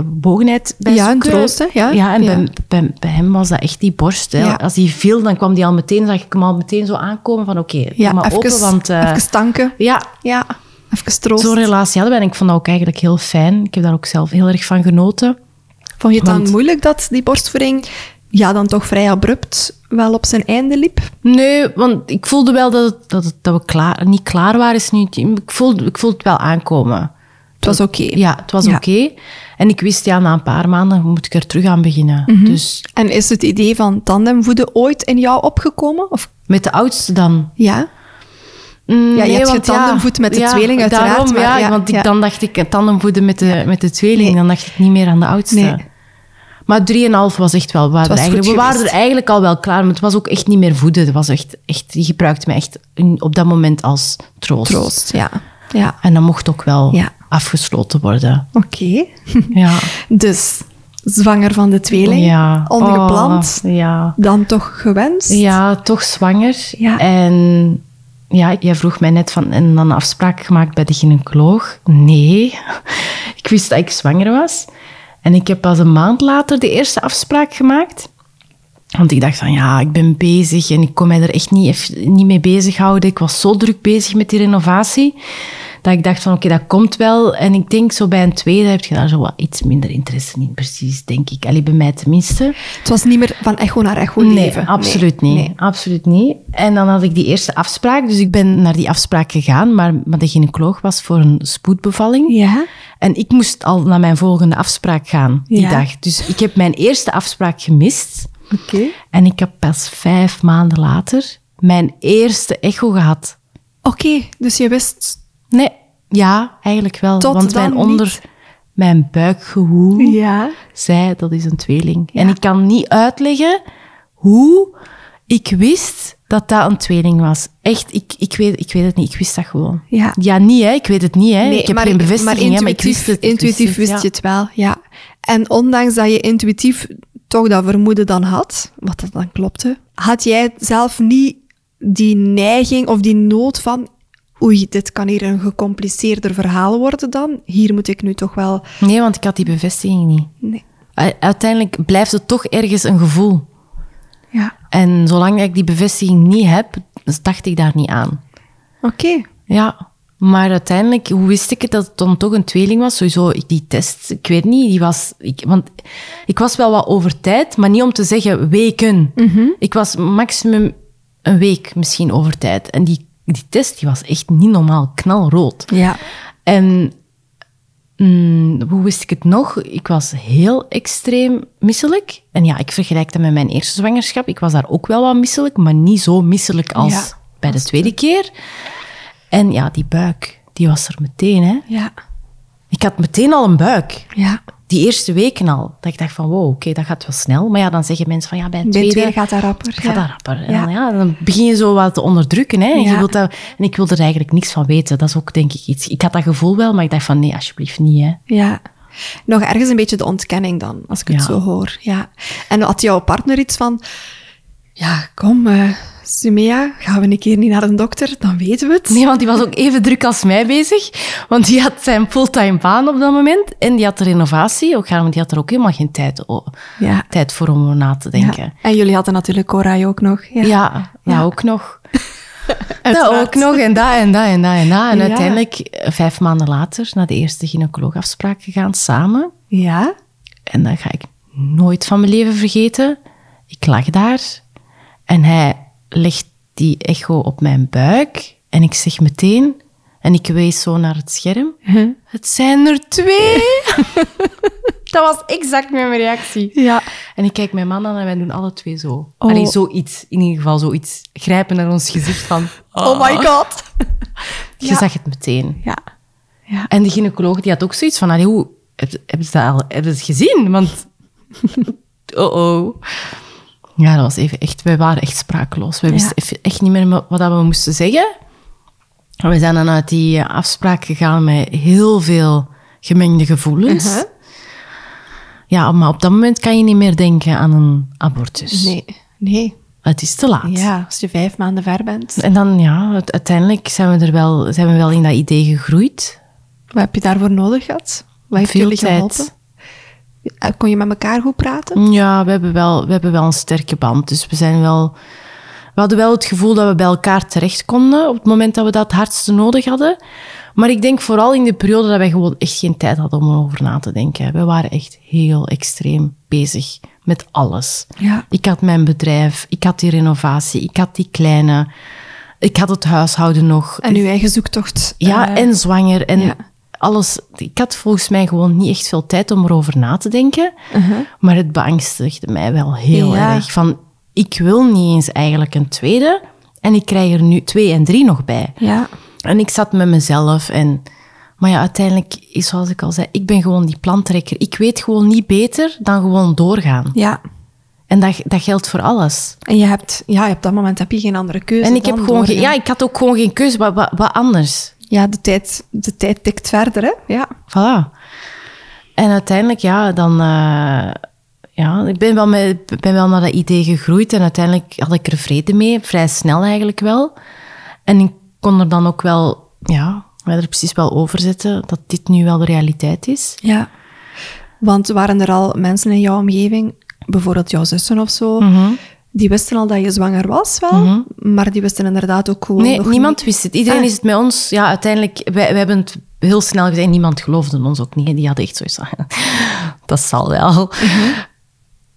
bogenheid bij Ja, zoeken. Ja. Ja, en Ja. Bij, bij, bij hem was dat echt die borst. Hè. Ja. Als die viel, dan kwam die al meteen, zag ik hem al meteen zo aankomen van oké, Ja, maar even, open, want... eh, even tanken. ja, Ja, even troost. zo'n relatie hadden we en ik vond dat ook eigenlijk heel fijn. Ik heb daar ook zelf heel erg van genoten. Vond je het dan moeilijk dat die borstvoeding ja, dan toch vrij abrupt wel op zijn einde liep? Nee, want ik voelde wel dat, het, dat, het- dat we klaar, niet klaar waren. Is nu, ik, voelde, ik voelde het wel aankomen. Het was oké. Ja, het was Ja. oké. En ik wist, ja, na een paar maanden moet ik er terug aan beginnen. Mhm. Dus En is het idee van tandemvoeden ooit in jou opgekomen? Of, met de oudste dan. ja? Mm, Ja, je hebt getandemvoed met de tweeling uiteraard, Daarom, maar ja, ja, want ik, ja. dan dacht ik eh, tandemvoeden met de, met de tweeling. Nee. Dan dacht ik niet meer aan de oudste. Nee. Maar 3,5 was echt wel... We, waren eigenlijk, we waren er eigenlijk al wel klaar, maar het was ook echt niet meer voeden. Het was echt, echt, die gebruikte me echt op dat moment als troost. Troost, ja. Ja, En dat mocht ook wel Ja. Afgesloten worden. oké. Ja. Dus, zwanger van de tweeling, ja. ongepland, Oh, ja. dan toch gewenst? Ja, toch zwanger. Ja. En ja, jij vroeg mij net van, en dan afspraak gemaakt bij de gynaecoloog? Nee, ik wist dat ik zwanger was. En ik heb pas een maand later de eerste afspraak gemaakt. Want ik dacht van, ja, ik ben bezig en ik kon mij er echt niet, niet mee bezighouden. Ik was zo druk bezig met die renovatie, dat ik dacht van, oké, dat komt wel. En ik denk, zo bij een tweede heb je daar zo wat iets minder interesse in, precies, denk ik. Allee, bij mij tenminste. Het was niet meer van echo naar echo Nee, leven. absoluut Nee, niet. nee. Absoluut niet. En dan had ik die eerste afspraak. Dus ik ben naar die afspraak gegaan. Maar, maar de gynaecoloog was voor een spoedbevalling. Ja? En ik moest al naar mijn volgende afspraak gaan die Ja. dag. Dus ik heb mijn eerste afspraak gemist. Oké. En ik heb pas vijf maanden later mijn eerste echo gehad. Oké, dus je wist... Nee, ja, eigenlijk wel. Tot want mijn niet? onder mijn buikgewoel Ja. zei dat is een tweeling. En ik kan niet uitleggen hoe ik wist dat dat een tweeling was. Echt, ik, ik, weet, ik weet het niet. Ik wist dat gewoon. Ja. Ja, niet hè. Ik weet het niet hè. Nee, ik heb maar, geen bevestiging maar hè, maar ik intuïtief, wist het. intuïtief wist ja. je het wel, ja. En ondanks dat je intuïtief toch dat vermoeden dan had, wat dat dan klopte, had jij zelf niet die neiging of die nood van oei, dit kan hier een gecompliceerder verhaal worden dan. Hier moet ik nu toch wel... Nee, want ik had die bevestiging niet. Nee. Uiteindelijk blijft het toch ergens een gevoel. Ja, En zolang ik die bevestiging niet heb, dacht ik daar niet aan. oké. Ja, maar uiteindelijk, hoe wist ik het dat het dan toch een tweeling was? Sowieso, die test, ik weet niet, die was... Ik, want ik was wel wat over tijd, maar niet om te zeggen weken. Ik was maximum een week misschien over tijd. En die, die test, die was echt niet normaal knalrood. Ja. En mm, hoe wist ik het nog? Ik was heel extreem misselijk. En ja, ik vergelijk dat met mijn eerste zwangerschap. Ik was daar ook wel wat misselijk, maar niet zo misselijk als Ja, bij de tweede keer. En ja, die buik, die was er meteen. Hè. Ja. Ik had meteen al een buik. Ja. Die eerste weken al. Dat ik dacht van, wow, oké, dat gaat wel snel. Maar ja, dan zeggen mensen van, ja, bij Bij tweede... tweede gaat dat rapper. Gaat ja. dat rapper. En Ja. dan, ja, dan begin je zo wat te onderdrukken. Hè. En, je Ja. wilt dat, en ik wilde er eigenlijk niks van weten. Dat is ook, denk ik, iets... Ik had dat gevoel wel, maar ik dacht van, nee, alsjeblieft niet. Hè. Ja. Nog ergens een beetje de ontkenning dan, als ik het Ja. zo hoor. Ja. En had jouw partner iets van... Ja, kom, eh Sumea, gaan we een keer niet naar een dokter? Dan weten we het. Nee, want die was ook even druk als mij bezig. Want die had zijn fulltime baan op dat moment. En die had de renovatie ook gaan, want die had er ook helemaal geen tijd, Ja. tijd voor om na te denken. Ja. En jullie hadden natuurlijk Korai ook nog. Ja. Ja, ook nog. Dat ook nog. En dat en dat en dat en dat. En uiteindelijk, eh, vijf maanden later, naar de eerste gynaecoloogafspraak gegaan, samen. Ja? En dat ga ik nooit van mijn leven vergeten. Ik lag daar en hij legt die echo op mijn buik. En ik zeg meteen, en ik wees zo naar het scherm, Huh? het zijn er twee. dat was exact mijn reactie. Ja. En ik kijk mijn man aan en wij doen alle twee zo. Oh. Allee, zoiets. In ieder geval zoiets. Grijpen naar ons gezicht van... Oh my god. Je Ja. zag het meteen. Ja. Ja. En de gynaecoloog die had ook zoiets van... Allee, hoe... Heb, hebben ze dat al hebben ze het gezien? Want... Oh-oh. Ja, dat was even echt... Wij waren echt sprakeloos. Wij Ja. wisten echt niet meer wat we moesten zeggen. En we zijn dan uit die afspraak gegaan met heel veel gemengde gevoelens. Uh-huh. Ja, maar op dat moment kan je niet meer denken aan een abortus. Nee. Nee. Het is te laat. Ja, als je vijf maanden ver bent. En dan, ja, uiteindelijk zijn we er wel, zijn we wel in dat idee gegroeid. Wat heb je daarvoor nodig gehad? Wat heeft Veel jullie geholpen? Eh, Kon je met elkaar goed praten? Ja, we hebben, wel, we hebben wel een sterke band. Dus we zijn wel... We hadden wel het gevoel dat we bij elkaar terecht konden op het moment dat we dat het hardste nodig hadden. Maar ik denk vooral in de periode dat wij gewoon echt geen tijd hadden om erover na te denken. We waren echt heel extreem bezig met alles. Ja. Ik had mijn bedrijf, ik had die renovatie, ik had die kleine, ik had het huishouden nog. En uw eigen zoektocht. Ja, eh, en zwanger. En ja. Alles... Ik had volgens mij gewoon niet echt veel tijd om erover na te denken. Maar het beangstigde mij wel heel Ja. erg. Van, ik wil niet eens eigenlijk een tweede. En ik krijg er nu twee en drie nog bij. Ja. En ik zat met mezelf en... Maar ja, uiteindelijk, is zoals ik al zei, ik ben gewoon die plantrekker. Ik weet gewoon niet beter dan gewoon doorgaan. Ja. En dat, dat geldt voor alles. En je hebt, ja, op dat moment heb je geen andere keuze. En ik heb gewoon... ja, ik had ook gewoon geen keuze. Wat, wat, wat anders? Ja, de tijd, de tijd tikt verder, hè? Ja. Voilà. En uiteindelijk, ja, dan... eh, ja, ik ben wel, met, ben wel naar dat idee gegroeid en uiteindelijk had ik er vrede mee, vrij snel eigenlijk wel. En ik kon er dan ook wel, ja, er precies wel over zetten dat dit nu wel de realiteit is. Ja. Want waren er al mensen in jouw omgeving, bijvoorbeeld jouw zussen of zo, Mhm. Die wisten al dat je zwanger was wel, maar die wisten inderdaad ook gewoon Nee, niemand niet- wist het. Iedereen Ah. is het met ons, ja, uiteindelijk, wij, wij hebben het heel snel gezegd. Niemand geloofde ons ook niet. Die hadden echt zoiets van, dat zal wel.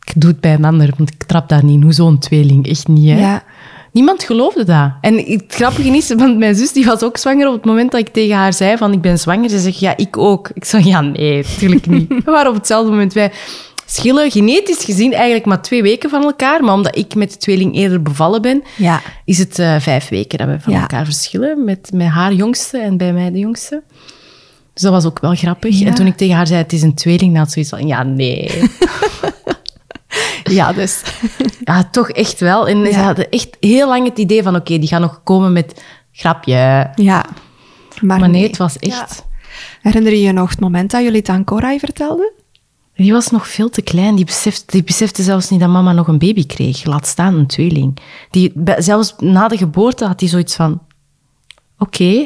Ik doe het bij een ander, want ik trap daar niet. Hoe zo'n tweeling, echt niet. Hè? Ja. Niemand geloofde dat. En het grappige is, want mijn zus die was ook zwanger op het moment dat ik tegen haar zei van ik ben zwanger. Ze zegt, ja, ik ook. Ik zei, ja, nee, natuurlijk niet. We waren op hetzelfde moment. Wij schillen genetisch gezien eigenlijk maar twee weken van elkaar. Maar omdat ik met de tweeling eerder bevallen ben, Ja. is het eh, vijf weken dat we van Ja. elkaar verschillen. Met, met haar jongste en bij mij de jongste. Dus dat was ook wel grappig. Ja. En toen ik tegen haar zei, het is een tweeling, dan had ze zoiets van, ja, nee. Ja, dus. Ja, toch echt wel. En ze hadden echt heel lang het idee van, oké, die gaan nog komen met grapje. Ja. Maar, Maar nee, het was echt... Herinner je je nog het moment dat jullie het aan Korai vertelden? Die was nog veel te klein. Die besefte, die besefte zelfs niet dat mama nog een baby kreeg. Laat staan een tweeling. Die, zelfs na de geboorte had hij zoiets van... Oké.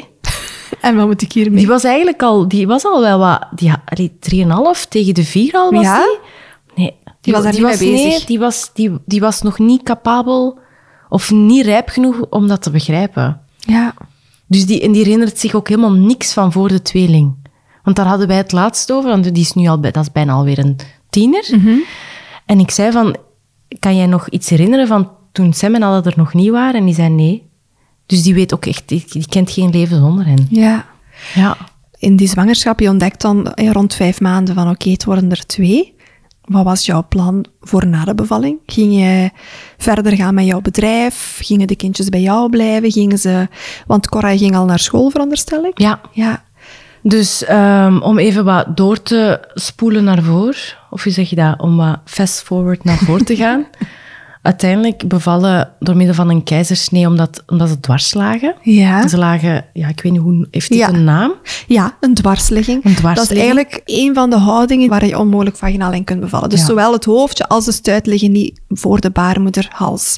En wat moet ik hiermee? Die was eigenlijk al... Die was al wel wat... Die, ha- allee, 3,5 tegen de 4 al was Ja? die. Nee. Die was daar niet mee nee, bezig. die was, die, die was nog niet capabel of niet rijp genoeg om dat te begrijpen. Ja. Dus die, en die herinnert zich ook helemaal niks van voor de tweeling. Want daar hadden wij het laatst over, want die is nu al, bij- dat is bijna alweer een tiener. Mhm. En ik zei van, kan jij nog iets herinneren van toen Sam en Alle er nog niet waren? En die zei nee. Dus die weet ook echt, die, die kent geen leven zonder hen. Ja. Ja. In die zwangerschap, je ontdekt dan eh, rond vijf maanden van oké, het worden er twee. Wat was jouw plan voor na de bevalling? Ging je verder gaan met jouw bedrijf? Gingen de kindjes bij jou blijven? Gingen ze... Want Cora ging al naar school, veronderstel ik? Ja. Ja. Dus ehm, om even wat door te spoelen naar voren, of hoe zeg je dat, om wat fast forward naar voren te gaan. Uiteindelijk bevallen door middel van een keizersnee, omdat, omdat ze dwars lagen. Ja. Ze lagen, ja, ik weet niet hoe, heeft dit Ja. een naam? Ja, een dwarsligging. Een dwarsligging. Dat is eigenlijk een van de houdingen waar je onmogelijk vaginaal in kunt bevallen. Dus Ja. zowel het hoofdje als de stuit liggen niet voor de baarmoederhals.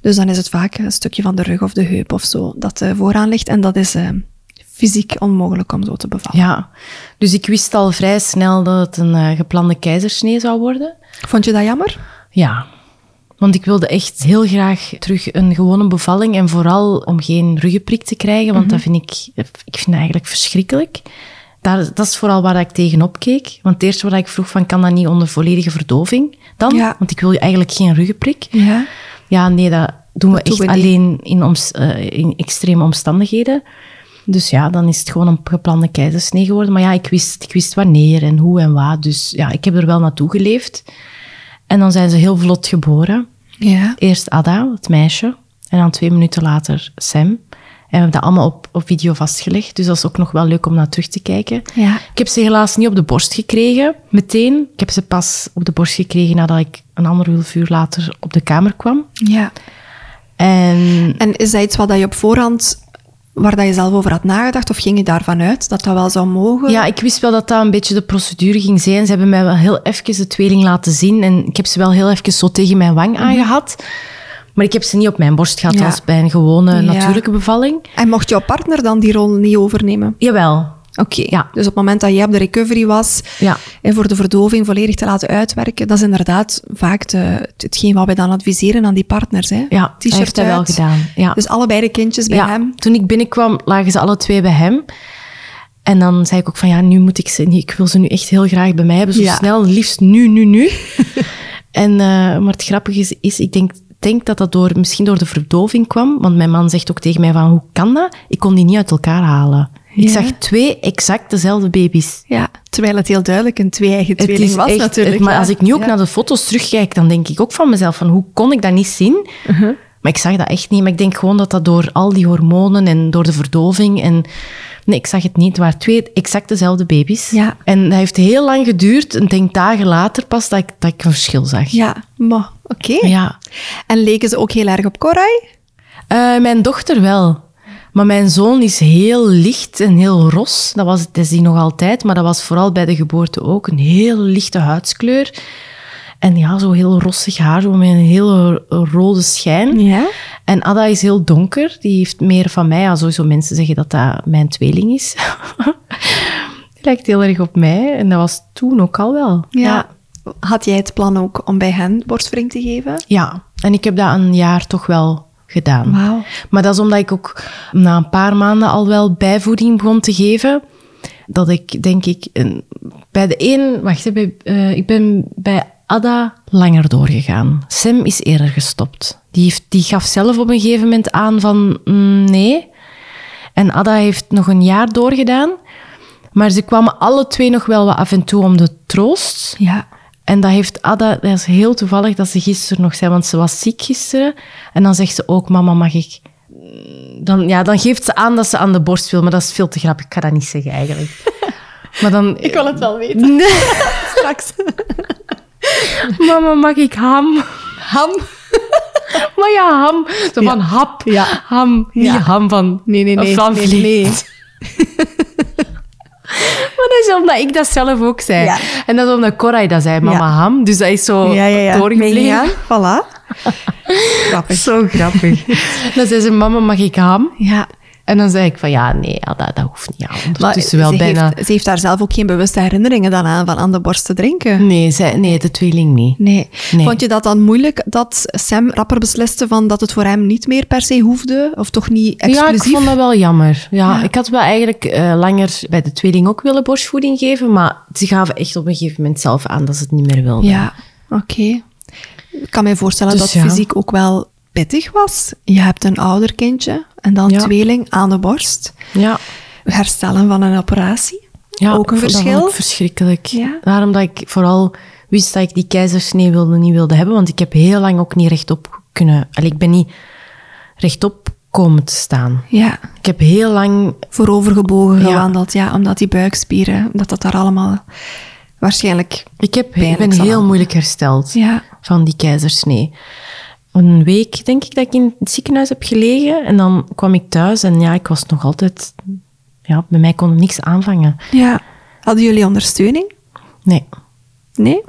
Dus dan is het vaak een stukje van de rug of de heup of zo dat eh, vooraan ligt. En dat is eh, fysiek onmogelijk om zo te bevallen. Ja, dus ik wist al vrij snel dat het een eh, geplande keizersnee zou worden. Vond je dat jammer? Ja, want ik wilde echt heel graag terug een gewone bevalling en vooral om geen ruggenprik te krijgen, want dat vind ik, ik vind eigenlijk verschrikkelijk. Daar, dat is vooral waar ik tegenop keek. Want het eerste wat ik vroeg van, kan dat niet onder volledige verdoving dan? Ja. Want ik wil eigenlijk geen ruggenprik. Ja. Ja, nee, dat doen we doen echt we alleen in, eh, in extreme omstandigheden. Dus ja, dan is het gewoon een geplande keizersnee geworden. Maar ja, ik wist, ik wist wanneer en hoe en wat. Dus ja, ik heb er wel naartoe geleefd. En dan zijn ze heel vlot geboren. Ja. Eerst Ada, het meisje. En dan twee minuten later Sam. En we hebben dat allemaal op, op video vastgelegd. Dus dat is ook nog wel leuk om naar terug te kijken. Ja. Ik heb ze helaas niet op de borst gekregen, meteen. Ik heb ze pas op de borst gekregen nadat ik een anderhalf uur later op de kamer kwam. Ja. En En is dat iets wat je op voorhand, waar dat je zelf over had nagedacht? Of ging je daarvan uit dat dat wel zou mogen? ja, ik wist wel dat dat een beetje de procedure ging zijn. Ze hebben mij wel heel even de tweeling laten zien. En ik heb ze wel heel even zo tegen mijn wang aangehad. Maar ik heb ze niet op mijn borst gehad Ja. als bij een gewone Ja. natuurlijke bevalling. En mocht jouw partner dan die rol niet overnemen? Jawel. Oké. Ja. Dus op het moment dat jij op de recovery was, Ja. en voor de verdoving volledig te laten uitwerken, dat is inderdaad vaak de, hetgeen wat wij dan adviseren aan die partners. Hè? Ja, dat heeft hij wel gedaan. Ja. Dus allebei de kindjes bij ja, hem. Toen ik binnenkwam, lagen ze alle twee bij hem. En dan zei ik ook van, ja, nu moet ik ze... niet- Ik wil ze nu echt heel graag bij mij hebben. Zo Ja. snel, liefst nu, nu, nu. en, eh, maar het grappige is, is ik denk, denk dat dat door, misschien door de verdoving kwam. Want mijn man zegt ook tegen mij van, hoe kan dat? Ik kon die niet uit elkaar halen. Ik zag twee exact dezelfde baby's. Ja, terwijl het heel duidelijk een twee-eigen tweeling was echt, natuurlijk. het- maar ja. als ik nu ook Ja. naar de foto's terugkijk, dan denk ik ook van mezelf van hoe kon ik dat niet zien? Uh-huh. Maar ik zag dat echt niet. Maar ik denk gewoon dat dat door al die hormonen en door de verdoving en... Nee, ik zag het niet. Het waren twee exact dezelfde baby's. Ja. En dat heeft heel lang geduurd. En ik denk dagen later pas dat ik, dat ik een verschil zag. Ja, maar oké. Ja. En leken ze ook heel erg op Korai? Eh, mijn dochter wel. Maar mijn zoon is heel licht en heel ros. Dat, was, dat is die nog altijd, maar dat was vooral bij de geboorte ook. Een heel lichte huidskleur. En ja, zo heel rossig haar, zo met een hele rode schijn. Ja. En Ada is heel donker. Die heeft meer van mij. Ja, sowieso mensen zeggen dat dat mijn tweeling is. die lijkt heel erg op mij. En dat was toen ook al wel. ja. Had jij het plan ook om bij hen borstvoeding te geven? Ja, en ik heb dat een jaar toch wel gedaan. Maar dat is omdat ik ook na een paar maanden al wel bijvoeding begon te geven. Dat ik, denk ik, bij de een... Wacht, bij, eh, ik ben bij Ada langer doorgegaan. Sam is eerder gestopt. Die, heeft, die gaf zelf op een gegeven moment aan van mm, nee. En Ada heeft nog een jaar doorgedaan. Maar ze kwamen alle twee nog wel wat af en toe om de troost. Ja. En dat heeft Ada, dat is heel toevallig dat ze gisteren nog zei, want ze was ziek gisteren. En dan zegt ze ook, mama, mag ik... Dan, ja, dan geeft ze aan dat ze aan de borst wil, maar dat is veel te grappig. Ik kan dat niet zeggen eigenlijk. Maar dan... Ik wil het wel weten. Nee. Straks. Mama, mag ik ham? Ham? Maar ja, ham. Zo van hap. Ja. Ham. Niet Ja. ham van... Nee, nee, nee. Van nee, vlees. nee. Maar dat is omdat ik dat zelf ook zei. Ja. En dat is omdat Koray dat zei, mama Ja. ham. Dus dat is zo Ja, ja, ja. Voilà. Grappig. Zo grappig. dan zei ze, mama, mag ik ham? Ja. En dan zei ik van, ja, nee, ja, dat, dat hoeft niet. Ja, Maar wel ze, bijna... heeft, ze heeft daar zelf ook geen bewuste herinneringen dan aan, van aan de borst te drinken. Nee, zij, nee, de tweeling niet. Nee. Nee. Vond je dat dan moeilijk dat Sam rapper besliste van dat het voor hem niet meer per se hoefde? Of toch niet exclusief? Ja, ik vond dat wel jammer. Ja, Ja. Ik had wel eigenlijk eh, langer bij de tweeling ook willen borstvoeding geven, maar ze gaven echt op een gegeven moment zelf aan dat ze het niet meer wilden. Ja, oké. Ik kan mij voorstellen Dus dat ja. fysiek ook wel pittig was. Je hebt een ouder kindje en dan Ja. tweeling aan de borst. Ja. Herstellen van een operatie. ja Ook een verschil? ik verschrikkelijk. Ja. Daarom dat ik vooral wist dat ik die keizersnee wilde, niet wilde hebben, want ik heb heel lang ook niet rechtop kunnen... Allee, ik ben niet rechtop komen te staan. Ja, Ik heb heel lang voorovergebogen Ja. gewandeld. Ja, omdat die buikspieren, dat dat daar allemaal waarschijnlijk... Ik, heb, ik ben heel moeilijk hersteld Ja, van die keizersnee. Een week denk ik dat ik in het ziekenhuis heb gelegen. En dan kwam ik thuis en ja, ik was nog altijd... Ja, bij mij kon het niks aanvangen. ja. Hadden jullie ondersteuning? Nee. Nee?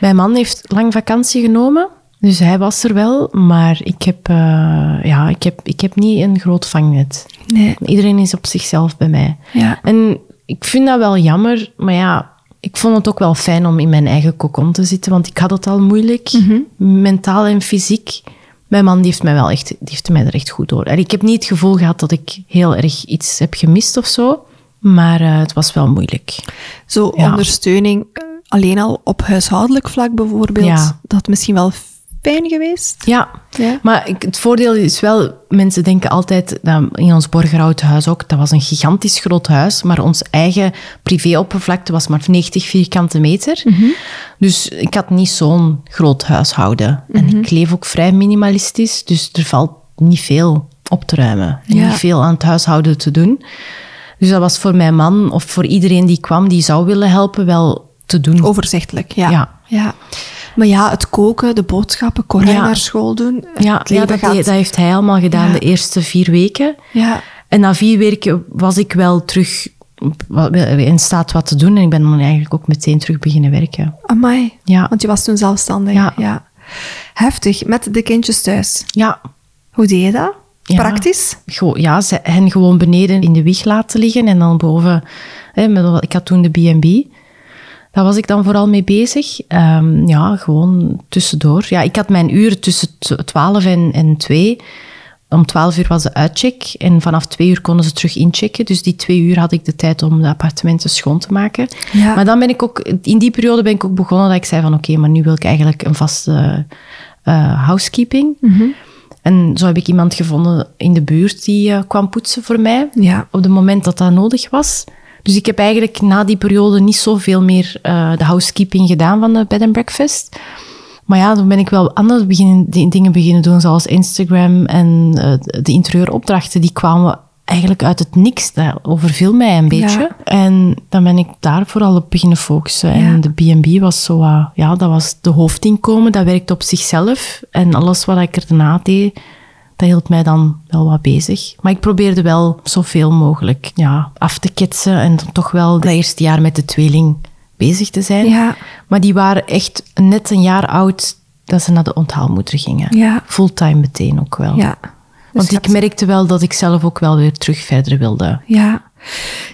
Mijn man heeft lang vakantie genomen. Dus hij was er wel. Maar ik heb, eh, ja, ik heb, ik heb niet een groot vangnet. Nee. Iedereen is op zichzelf bij mij. Ja. En ik vind dat wel jammer, maar ja, ik vond het ook wel fijn om in mijn eigen kokon te zitten, want ik had het al moeilijk, mentaal en fysiek. Mijn man die heeft mij wel echt, die heeft mij er echt goed door. En ik heb niet het gevoel gehad dat ik heel erg iets heb gemist of zo, maar eh, het was wel moeilijk. Zo Ja. ondersteuning eh, alleen al op huishoudelijk vlak bijvoorbeeld. Ja. Dat misschien wel geweest? Ja, Ja. maar ik, het voordeel is wel, mensen denken altijd, dat in ons Borgerhouthuis ook, dat was een gigantisch groot huis, maar ons eigen privéoppervlakte was maar 90 vierkante meter. Dus ik had niet zo'n groot huishouden. En ik leef ook vrij minimalistisch, dus er valt niet veel op te ruimen. En Ja. niet veel aan het huishouden te doen. Dus dat was voor mijn man, of voor iedereen die kwam, die zou willen helpen, wel te doen. Overzichtelijk, ja. Ja. ja. Maar ja, het koken, de boodschappen, Ja. naar school doen. ja, ja dat, gaat- dat heeft hij allemaal gedaan de eerste vier weken. Ja, En na vier weken was ik wel terug in staat wat te doen. En ik ben dan eigenlijk ook meteen terug beginnen werken. amai. Ja. Want je was toen zelfstandig. Ja. ja. Heftig, met de kindjes thuis. Ja, Hoe deed je dat? Ja. Praktisch? Go- ja hen gewoon beneden in de wieg laten liggen. En dan boven, hè, met, ik had toen de B&B. Daar was ik dan vooral mee bezig. Ehm, ja, gewoon tussendoor. Ja, ik had mijn uren tussen tw- 12 en, en 2. Om 12 uur was de uitcheck. En vanaf 2 uur konden ze terug inchecken. Dus die twee uur had ik de tijd om de appartementen schoon te maken. Ja. Maar dan ben ik ook... In die periode ben ik ook begonnen dat ik zei van... Oké, maar nu wil ik eigenlijk een vaste eh, housekeeping. En zo heb ik iemand gevonden in de buurt die eh, kwam poetsen voor mij. Ja. Op het moment dat dat nodig was. Dus ik heb eigenlijk na die periode niet zoveel meer eh, de housekeeping gedaan van de bed and breakfast. Maar ja, dan ben ik wel andere beginnen, dingen beginnen doen, zoals Instagram en eh, de interieuropdrachten. Die kwamen eigenlijk uit het niks. Dat overviel mij een beetje. Ja. En dan ben ik daar vooral op beginnen focussen. Ja. En de B&B was zo, ja, dat was de hoofdinkomen. Dat werkte op zichzelf. En alles wat ik er daarna deed, dat hield mij dan wel wat bezig. Maar ik probeerde wel zoveel mogelijk ja, af te ketsen en toch wel dat eerste jaar met de tweeling bezig te zijn. Ja. Maar die waren echt net een jaar oud dat ze naar de onthaalmoeder gingen. Ja. Fulltime meteen ook wel. Ja. Want Dus ik merkte wel dat ik zelf ook wel weer terug verder wilde. Ja.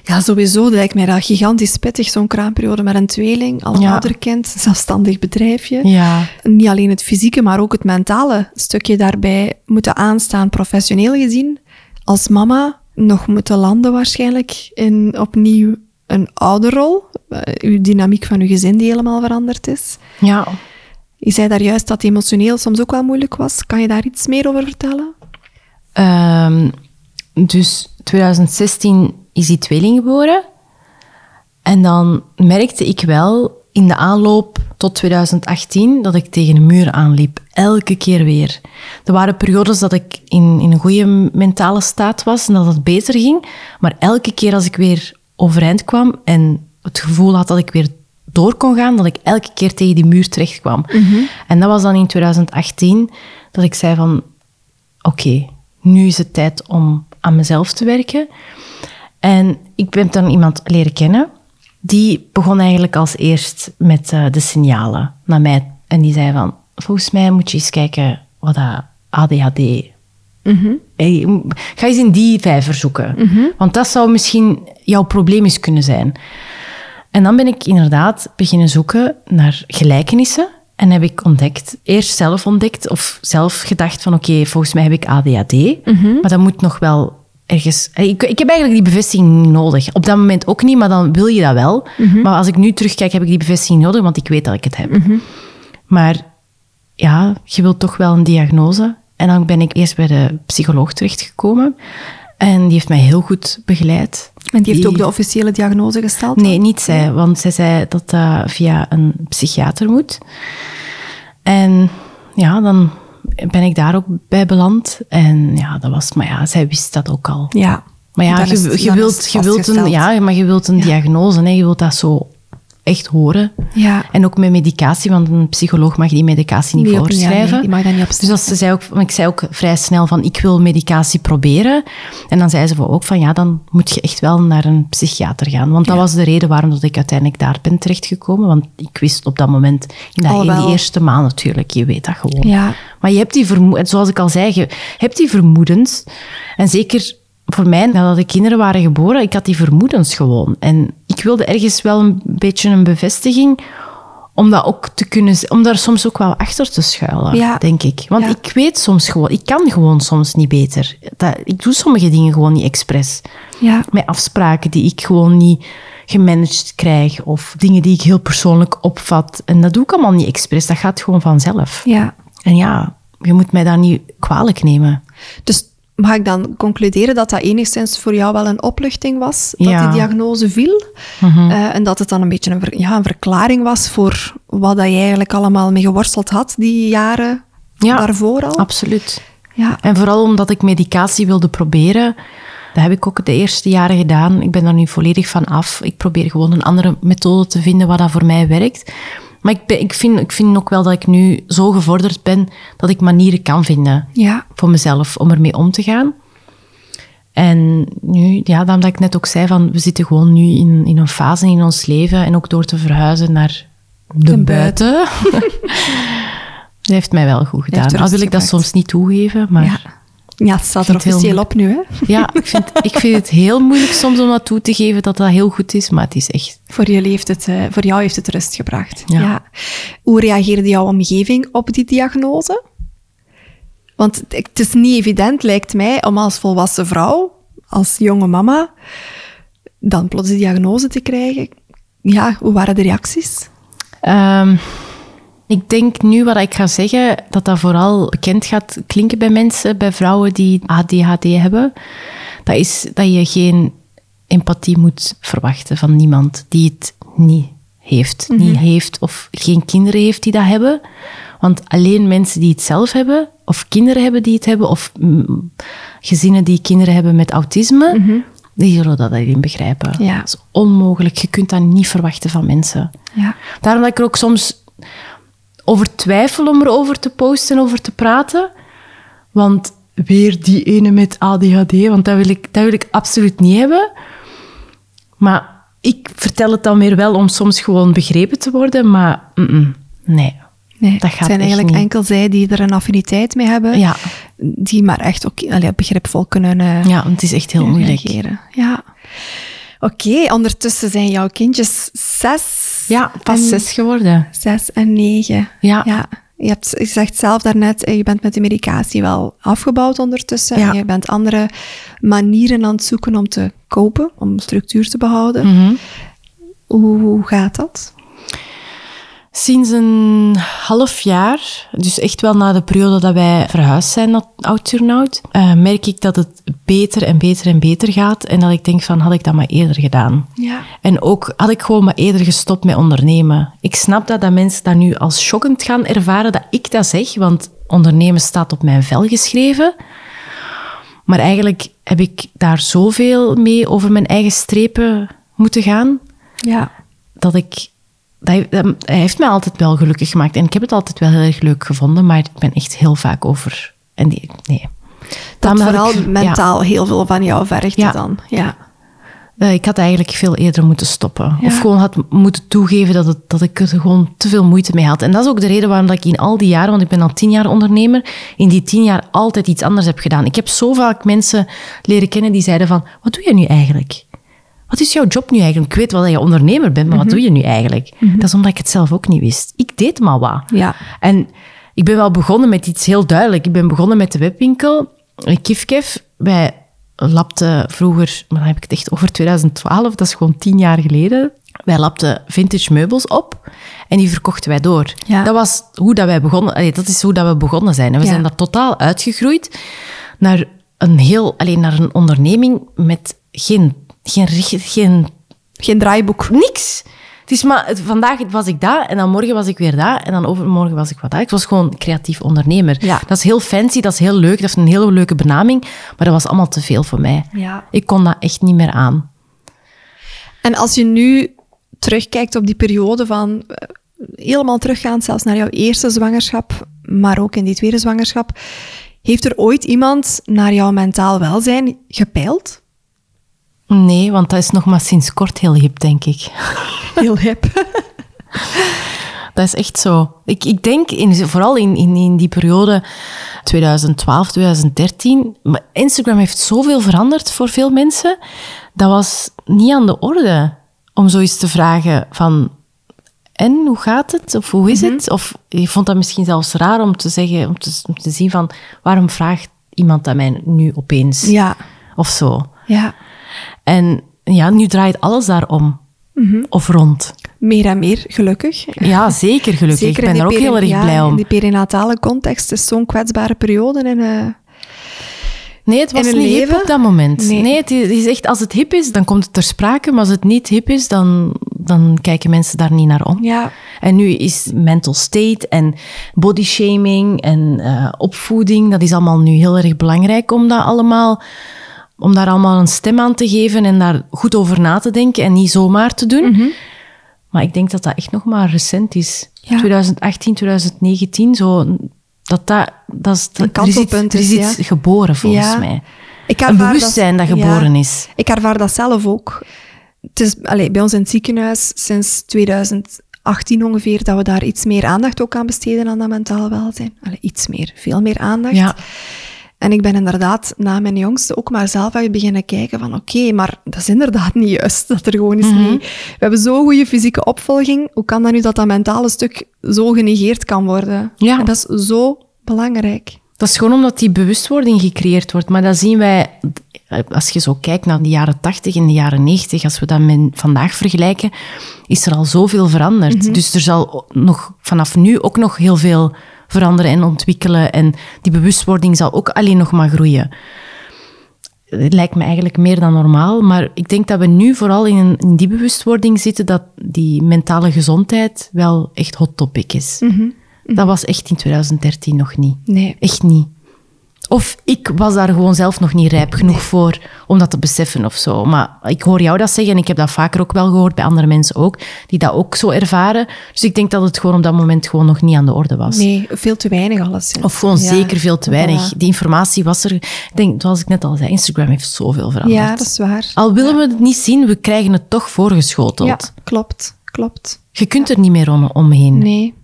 Ja, sowieso dat lijkt mij dat gigantisch pittig, zo'n kraamperiode met een tweeling, al een Ja. ouderkind, zelfstandig bedrijfje. Ja, Niet alleen het fysieke, maar ook het mentale stukje daarbij moeten aanstaan, professioneel gezien. Als mama nog moeten landen waarschijnlijk in opnieuw een ouderrol. Eh, uw dynamiek van uw gezin die helemaal veranderd is. ja. Je zei daar juist dat emotioneel soms ook wel moeilijk was. Kan je daar iets meer over vertellen? Ehm, dus 2016 is die tweeling geboren. En dan merkte ik wel in de aanloop tot 2018 dat ik tegen een muur aanliep. Elke keer weer. Er waren periodes dat ik in, in een goede mentale staat was en dat het beter ging. Maar elke keer als ik weer overeind kwam en het gevoel had dat ik weer door kon gaan, dat ik elke keer tegen die muur terecht kwam. En dat was dan in 2018 dat ik zei van oké, nu is het tijd om aan mezelf te werken. En ik heb dan iemand leren kennen. Die begon eigenlijk als eerst met eh, de signalen naar mij. En die zei van, volgens mij moet je eens kijken wat dat ADHD... Hey, m- ga eens in die vijver zoeken. Want dat zou misschien jouw probleem eens kunnen zijn. En dan ben ik inderdaad beginnen zoeken naar gelijkenissen. En heb ik ontdekt, eerst zelf ontdekt, of zelf gedacht van oké, volgens mij heb ik ADHD. Maar dat moet nog wel ergens... Ik, ik heb eigenlijk die bevestiging nodig. Op dat moment ook niet, maar dan wil je dat wel. Maar als ik nu terugkijk, heb ik die bevestiging nodig, want ik weet dat ik het heb. Maar ja, je wilt toch wel een diagnose. En dan ben ik eerst bij de psycholoog terechtgekomen. En die heeft mij heel goed begeleid. En die heeft ook de officiële diagnose gesteld? Nee, niet zij, want zij zei dat dat via een psychiater moet. En ja, dan ben ik daar ook bij beland. En ja, dat was, maar ja, zij wist dat ook al. Ja. Maar ja, je, wilt, je wilt een, ja, maar je wilt een diagnose, hè. je wilt dat zo echt horen. Ja. En ook met medicatie, want een psycholoog mag die medicatie niet ja, voorschrijven. nee, die mag dat niet dus als ze zei ook, ik zei ook vrij snel van, ik wil medicatie proberen. En dan zei ze ook van, ja, dan moet je echt wel naar een psychiater gaan. Want dat was de reden waarom dat ik uiteindelijk daar ben terechtgekomen. Want ik wist op dat moment, in, dat, in die eerste maand natuurlijk, je weet dat gewoon. Ja. Maar je hebt die vermoedens, zoals ik al zei, je hebt die vermoedens. En zeker voor mij, nadat de kinderen waren geboren, ik had die vermoedens gewoon. En ik wilde ergens wel een beetje een bevestiging om dat ook te kunnen, om daar soms ook wel achter te schuilen, Ja. denk ik. Want Ja. ik weet soms gewoon, ik kan gewoon soms niet beter. Dat, ik doe sommige dingen gewoon niet expres. Ja. Met afspraken die ik gewoon niet gemanaged krijg, of dingen die ik heel persoonlijk opvat. En dat doe ik allemaal niet expres, dat gaat gewoon vanzelf. Ja. En ja, je moet mij daar niet kwalijk nemen. Dus mag ik dan concluderen dat dat enigszins voor jou wel een opluchting was? Dat Ja. Mhm. die diagnose viel? Eh, en dat het dan een beetje een, ver- ja, een verklaring was voor wat dat je eigenlijk allemaal mee geworsteld had die jaren Ja, daarvoor al? Absoluut. Ja. En vooral omdat ik medicatie wilde proberen. Dat heb ik ook de eerste jaren gedaan. Ik ben daar nu volledig van af. Ik probeer gewoon een andere methode te vinden wat dat voor mij werkt. Maar ik, ben, ik, vind, ik vind ook wel dat ik nu zo gevorderd ben dat ik manieren kan vinden Ja. voor mezelf om ermee om te gaan. En nu, ja, daarom dat ik net ook zei, van, we zitten gewoon nu in, in een fase in ons leven en ook door te verhuizen naar de, De buiten. dat heeft mij wel goed gedaan. Al wil ik dat soms niet toegeven, maar Ja. Ja, het staat er officieel op nu, hè? ja, ik, vind, ik vind het heel moeilijk soms om dat toe te geven dat dat heel goed is, maar het is echt... Voor, jullie heeft het, eh, voor jou heeft het rust gebracht. Ja. Hoe reageerde jouw omgeving op die diagnose? Want het het is niet evident, lijkt mij, om als volwassen vrouw, als jonge mama, dan plots die diagnose te krijgen. Ja, hoe waren de reacties? Ehm, Ik denk nu wat ik ga zeggen, dat dat vooral bekend gaat klinken bij mensen, bij vrouwen die ADHD hebben. Dat is dat je geen empathie moet verwachten van niemand die het niet heeft. Niet heeft of geen kinderen heeft die dat hebben. Want alleen mensen die het zelf hebben, of kinderen hebben die het hebben, of gezinnen die kinderen hebben met autisme, die zullen dat alleen begrijpen. Ja. Dat is onmogelijk. Je kunt dat niet verwachten van mensen. Ja. Daarom dat ik er ook soms over twijfel om erover te posten en over te praten. Want weer die ene met ADHD, want dat wil ik, dat wil ik absoluut niet hebben. Maar ik vertel het dan weer wel om soms gewoon begrepen te worden, maar nee. Nee, Dat gaat het zijn eigenlijk niet. enkel zij die er een affiniteit mee hebben, Ja, die maar echt ook allee, begripvol kunnen, eh, ja, want het is echt heel moeilijk. reageren. Ja. Oké, ondertussen zijn jouw kindjes zes, Ja, pas en, zes geworden. zes en negen. Ja. ja. Je, hebt, je zegt zelf daarnet, eh, je bent met de medicatie wel afgebouwd ondertussen. Ja. En je bent andere manieren aan het zoeken om te kopen, om structuur te behouden. Mhm. hoe, hoe gaat dat? Sinds een half jaar, dus echt wel na de periode dat wij verhuisd zijn naar Oud-Turnhout, eh, merk ik dat het beter en beter en beter gaat. En dat ik denk van, had ik dat maar eerder gedaan. Ja. En ook had ik gewoon maar eerder gestopt met ondernemen. Ik snap dat, dat mensen dat nu als schokkend gaan ervaren dat ik dat zeg, want ondernemen staat op mijn vel geschreven. Maar eigenlijk heb ik daar zoveel mee over mijn eigen strepen moeten gaan, Ja. dat ik... Dat heeft mij altijd wel gelukkig gemaakt. En ik heb het altijd wel heel erg leuk gevonden, maar ik ben echt heel vaak over... En die, nee. Dat vooral ik- ja. mentaal heel veel van jou vergt Ja. dan. Ja. Eh, ik had eigenlijk veel eerder moeten stoppen. Ja. Of gewoon had moeten toegeven dat, het, dat ik er gewoon te veel moeite mee had. En dat is ook de reden waarom dat ik in al die jaren, want ik ben al tien jaar ondernemer, in die tien jaar altijd iets anders heb gedaan. Ik heb zo vaak mensen leren kennen die zeiden van, wat doe je nu eigenlijk? Wat is jouw job nu eigenlijk? Ik weet wel dat je ondernemer bent, maar wat doe je nu eigenlijk? Dat is omdat ik het zelf ook niet wist. Ik deed maar wat. Ja. En ik ben wel begonnen met iets heel duidelijk. Ik ben begonnen met de webwinkel, eh, Kifkef. Wij lapten vroeger, maar dan heb ik het echt over 2012, dat is gewoon tien jaar geleden. Wij lapten vintage meubels op en die verkochten wij door. Ja. Dat was hoe dat wij begonnen. dat is hoe dat we begonnen zijn. En we Ja. zijn daar totaal uitgegroeid naar een heel, alleen naar een onderneming met geen, geen, geen Geen draaiboek. niks. Het is maar, het- vandaag was ik daar en dan morgen was ik weer daar en dan overmorgen was ik wat daar. Ik was gewoon creatief ondernemer. Ja. Dat is heel fancy, dat is heel leuk, dat is een hele leuke benaming, maar dat was allemaal te veel voor mij. Ja. Ik kon dat echt niet meer aan. En als je nu terugkijkt op die periode van eh, helemaal teruggaand zelfs naar jouw eerste zwangerschap, maar ook in die tweede zwangerschap, heeft er ooit iemand naar jouw mentaal welzijn gepeild? Nee, want dat is nog maar sinds kort heel hip, denk ik. Heel hip. Dat is echt zo. Ik, ik denk, in, vooral in, in, in die periode 2012, 2013... maar Instagram heeft zoveel veranderd voor veel mensen. Dat was niet aan de orde om zoiets te vragen van... En, hoe gaat het? Of hoe is het? Of je vond dat misschien zelfs raar om te zeggen, om te, om te zien van... Waarom vraagt iemand dat mij nu opeens? Ja. Of zo. Ja. En ja, nu draait alles daarom. Of rond. Meer en meer, gelukkig. Ja, zeker gelukkig. Zeker ik ben in er ook heel erg blij In om. die perinatale context is zo'n kwetsbare periode. En, eh, Nee, het was in niet een hip leven? op dat moment. Nee. Nee, het is, het is echt, als het hip is, dan komt het ter sprake. Maar als het niet hip is, dan, dan kijken mensen daar niet naar om. ja. En nu is mental state en body shaming en eh, opvoeding, dat is allemaal nu heel erg belangrijk om dat allemaal, om daar allemaal een stem aan te geven en daar goed over na te denken en niet zomaar te doen. Maar ik denk dat dat echt nog maar recent is. Ja. 2018, 2019, zo, dat dat, dat is, dat, Een er is iets, kantelpunt er is is, iets ja. geboren volgens Ja. mij. Ik Een bewustzijn dat, ja. geboren is. Ik ervaar dat zelf ook. Het is allee, bij ons in het ziekenhuis sinds 2018 ongeveer dat we daar iets meer aandacht ook aan besteden aan dat mentaal welzijn. Allee, iets meer, veel meer aandacht. Ja. En ik ben inderdaad na mijn jongste ook maar zelf uit beginnen kijken van oké, maar dat is inderdaad niet juist. Dat er gewoon is Mhm. niet... We hebben zo'n goede fysieke opvolging. Hoe kan dat nu dat dat mentale stuk zo genegeerd kan worden? Ja. En dat is zo belangrijk. Dat is gewoon omdat die bewustwording gecreëerd wordt. Maar dat zien wij, als je zo kijkt naar de jaren 80 en de jaren 90, als we dat met vandaag vergelijken, is er al zoveel veranderd. Dus er zal nog vanaf nu ook nog heel veel veranderen en ontwikkelen. En die bewustwording zal ook alleen nog maar groeien. Het lijkt me eigenlijk meer dan normaal, maar ik denk dat we nu vooral in, een, in die bewustwording zitten dat die mentale gezondheid wel echt hot topic is. Dat was echt in 2013 nog niet. Nee. Echt niet. Of ik was daar gewoon zelf nog niet rijp genoeg voor om dat te beseffen of zo. Maar ik hoor jou dat zeggen en ik heb dat vaker ook wel gehoord bij andere mensen ook, die dat ook zo ervaren. Dus ik denk dat het gewoon op dat moment gewoon nog niet aan de orde was. Nee, veel te weinig alleszins. Of gewoon Ja, zeker veel te weinig. Die informatie was er. Ik denk, zoals ik net al zei, Instagram heeft zoveel veranderd. Ja, dat is waar. Al willen we het niet zien, we krijgen het toch voorgeschoteld. Ja, klopt. Klopt. Je kunt er niet meer om, omheen. Nee.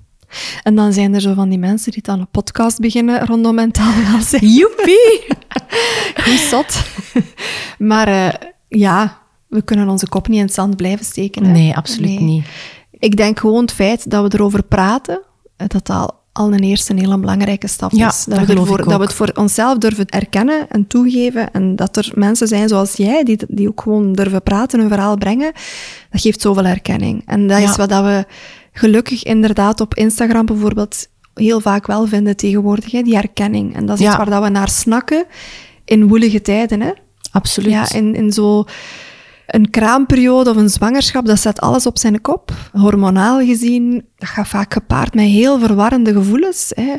En dan zijn er zo van die mensen die dan een podcast beginnen rondom mentaal welzijn. Joepie! Goed zot. maar eh, ja, we kunnen onze kop niet in het zand blijven steken. Hè? Nee, absoluut Nee. niet. Ik denk gewoon het feit dat we erover praten, eh, dat al, al een eerste een hele belangrijke stap Ja, is. dat we, ervoor- dat we het voor onszelf durven erkennen en toegeven. En dat er mensen zijn zoals jij, die, die ook gewoon durven praten, hun verhaal brengen. Dat geeft zoveel erkenning. En dat Ja. is wat dat we gelukkig inderdaad op Instagram bijvoorbeeld heel vaak wel vinden tegenwoordig, hè, die erkenning. En dat is Ja. iets waar dat we naar snakken in woelige tijden. Hè? Absoluut. Ja, in, in zo een kraamperiode of een zwangerschap, dat zet alles op zijn kop. Hormonaal gezien, dat gaat vaak gepaard met heel verwarrende gevoelens. Hè.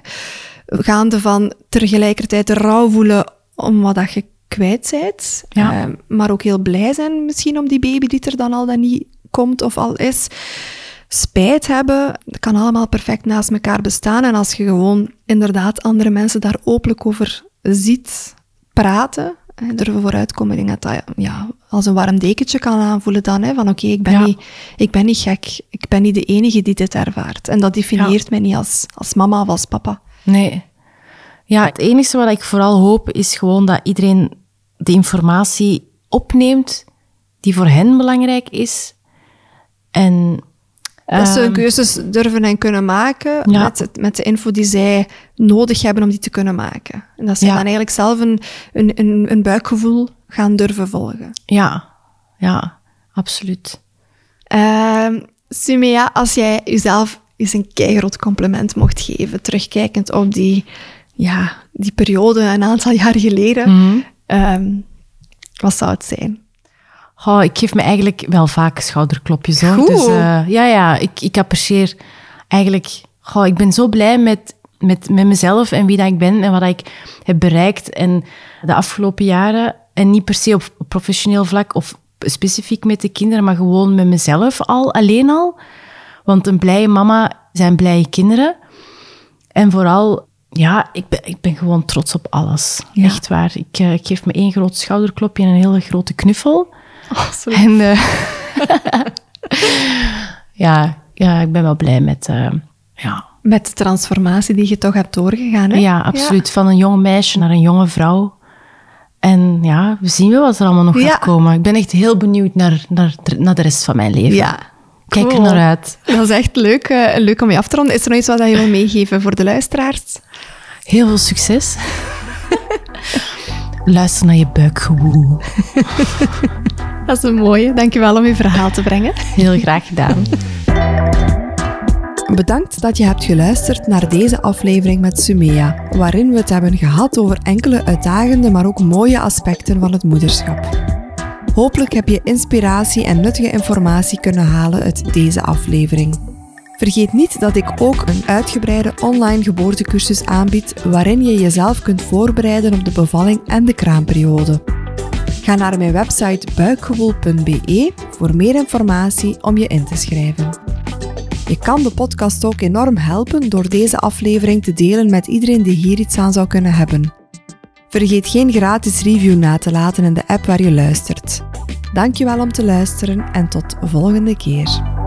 Gaande van tegelijkertijd rouw voelen om wat dat je kwijt bent. Ja. Eh, maar ook heel blij zijn misschien om die baby die er dan al dan niet komt of al is. Spijt hebben, dat kan allemaal perfect naast elkaar bestaan. En als je gewoon inderdaad andere mensen daar openlijk over ziet praten, en durven vooruitkomen, ik denk dat dat ja, als een warm dekentje kan aanvoelen dan. Hè, van oké, ik, ben Ja. niet, ik ben niet gek. Ik ben niet de enige die dit ervaart. En dat definieert mij niet als, als mama of als papa. Nee. Ja, het enige wat ik vooral hoop is gewoon dat iedereen de informatie opneemt die voor hen belangrijk is. En Dat ze hun ehm, keuzes durven en kunnen maken Ja. met, met de info die zij nodig hebben om die te kunnen maken. En dat ze Ja. dan eigenlijk zelf een, een, een, een buikgevoel gaan durven volgen. ja, ja, absoluut. Sumea, als jij jezelf eens een keigroot compliment mocht geven, terugkijkend op die, ja, die periode een aantal jaar geleden, Mhm. ehm, wat zou het zijn? Oh, ik geef me eigenlijk wel vaak schouderklopjes. Hoor. Goed. Dus ja, ja, ik, ik apprecieer eigenlijk... Oh, ik ben zo blij met, met, met mezelf en wie dat ik ben en wat ik heb bereikt en de afgelopen jaren. En niet per se op professioneel vlak of specifiek met de kinderen, maar gewoon met mezelf al, alleen al. Want een blije mama zijn blije kinderen. En vooral, ja, ik ben, ik ben gewoon trots op alles. Ja. Echt waar. Ik, eh, ik geef me één groot schouderklopje en een hele grote knuffel. Oh. En eh, ja, ja, ik ben wel blij met... eh, ja. Met de transformatie die je toch hebt doorgegaan. Hè? ja, absoluut. Van een jong meisje naar een jonge vrouw. En ja, we zien wel wat er allemaal nog Ja. gaat komen. Ik ben echt heel benieuwd naar, naar, naar de rest van mijn leven. Ja. Kijk er naar uit. Dat is echt leuk, eh, leuk om je af te ronden. Is er nog iets wat je wil meegeven voor de luisteraars? Heel veel succes. Luister naar je buikgewoel. Dat is een mooie. Dankjewel om je verhaal te brengen. Heel graag gedaan. Bedankt dat je hebt geluisterd naar deze aflevering met Sumea, waarin we het hebben gehad over enkele uitdagende, maar ook mooie aspecten van het moederschap. Hopelijk heb je inspiratie en nuttige informatie kunnen halen uit deze aflevering. Vergeet niet dat ik ook een uitgebreide online geboortecursus aanbied waarin je jezelf kunt voorbereiden op de bevalling en de kraamperiode. Ga naar mijn website buikgewoel.be voor meer informatie om je in te schrijven. Je kan de podcast ook enorm helpen door deze aflevering te delen met iedereen die hier iets aan zou kunnen hebben. Vergeet geen gratis review na te laten in de app waar je luistert. Dankjewel om te luisteren en tot volgende keer.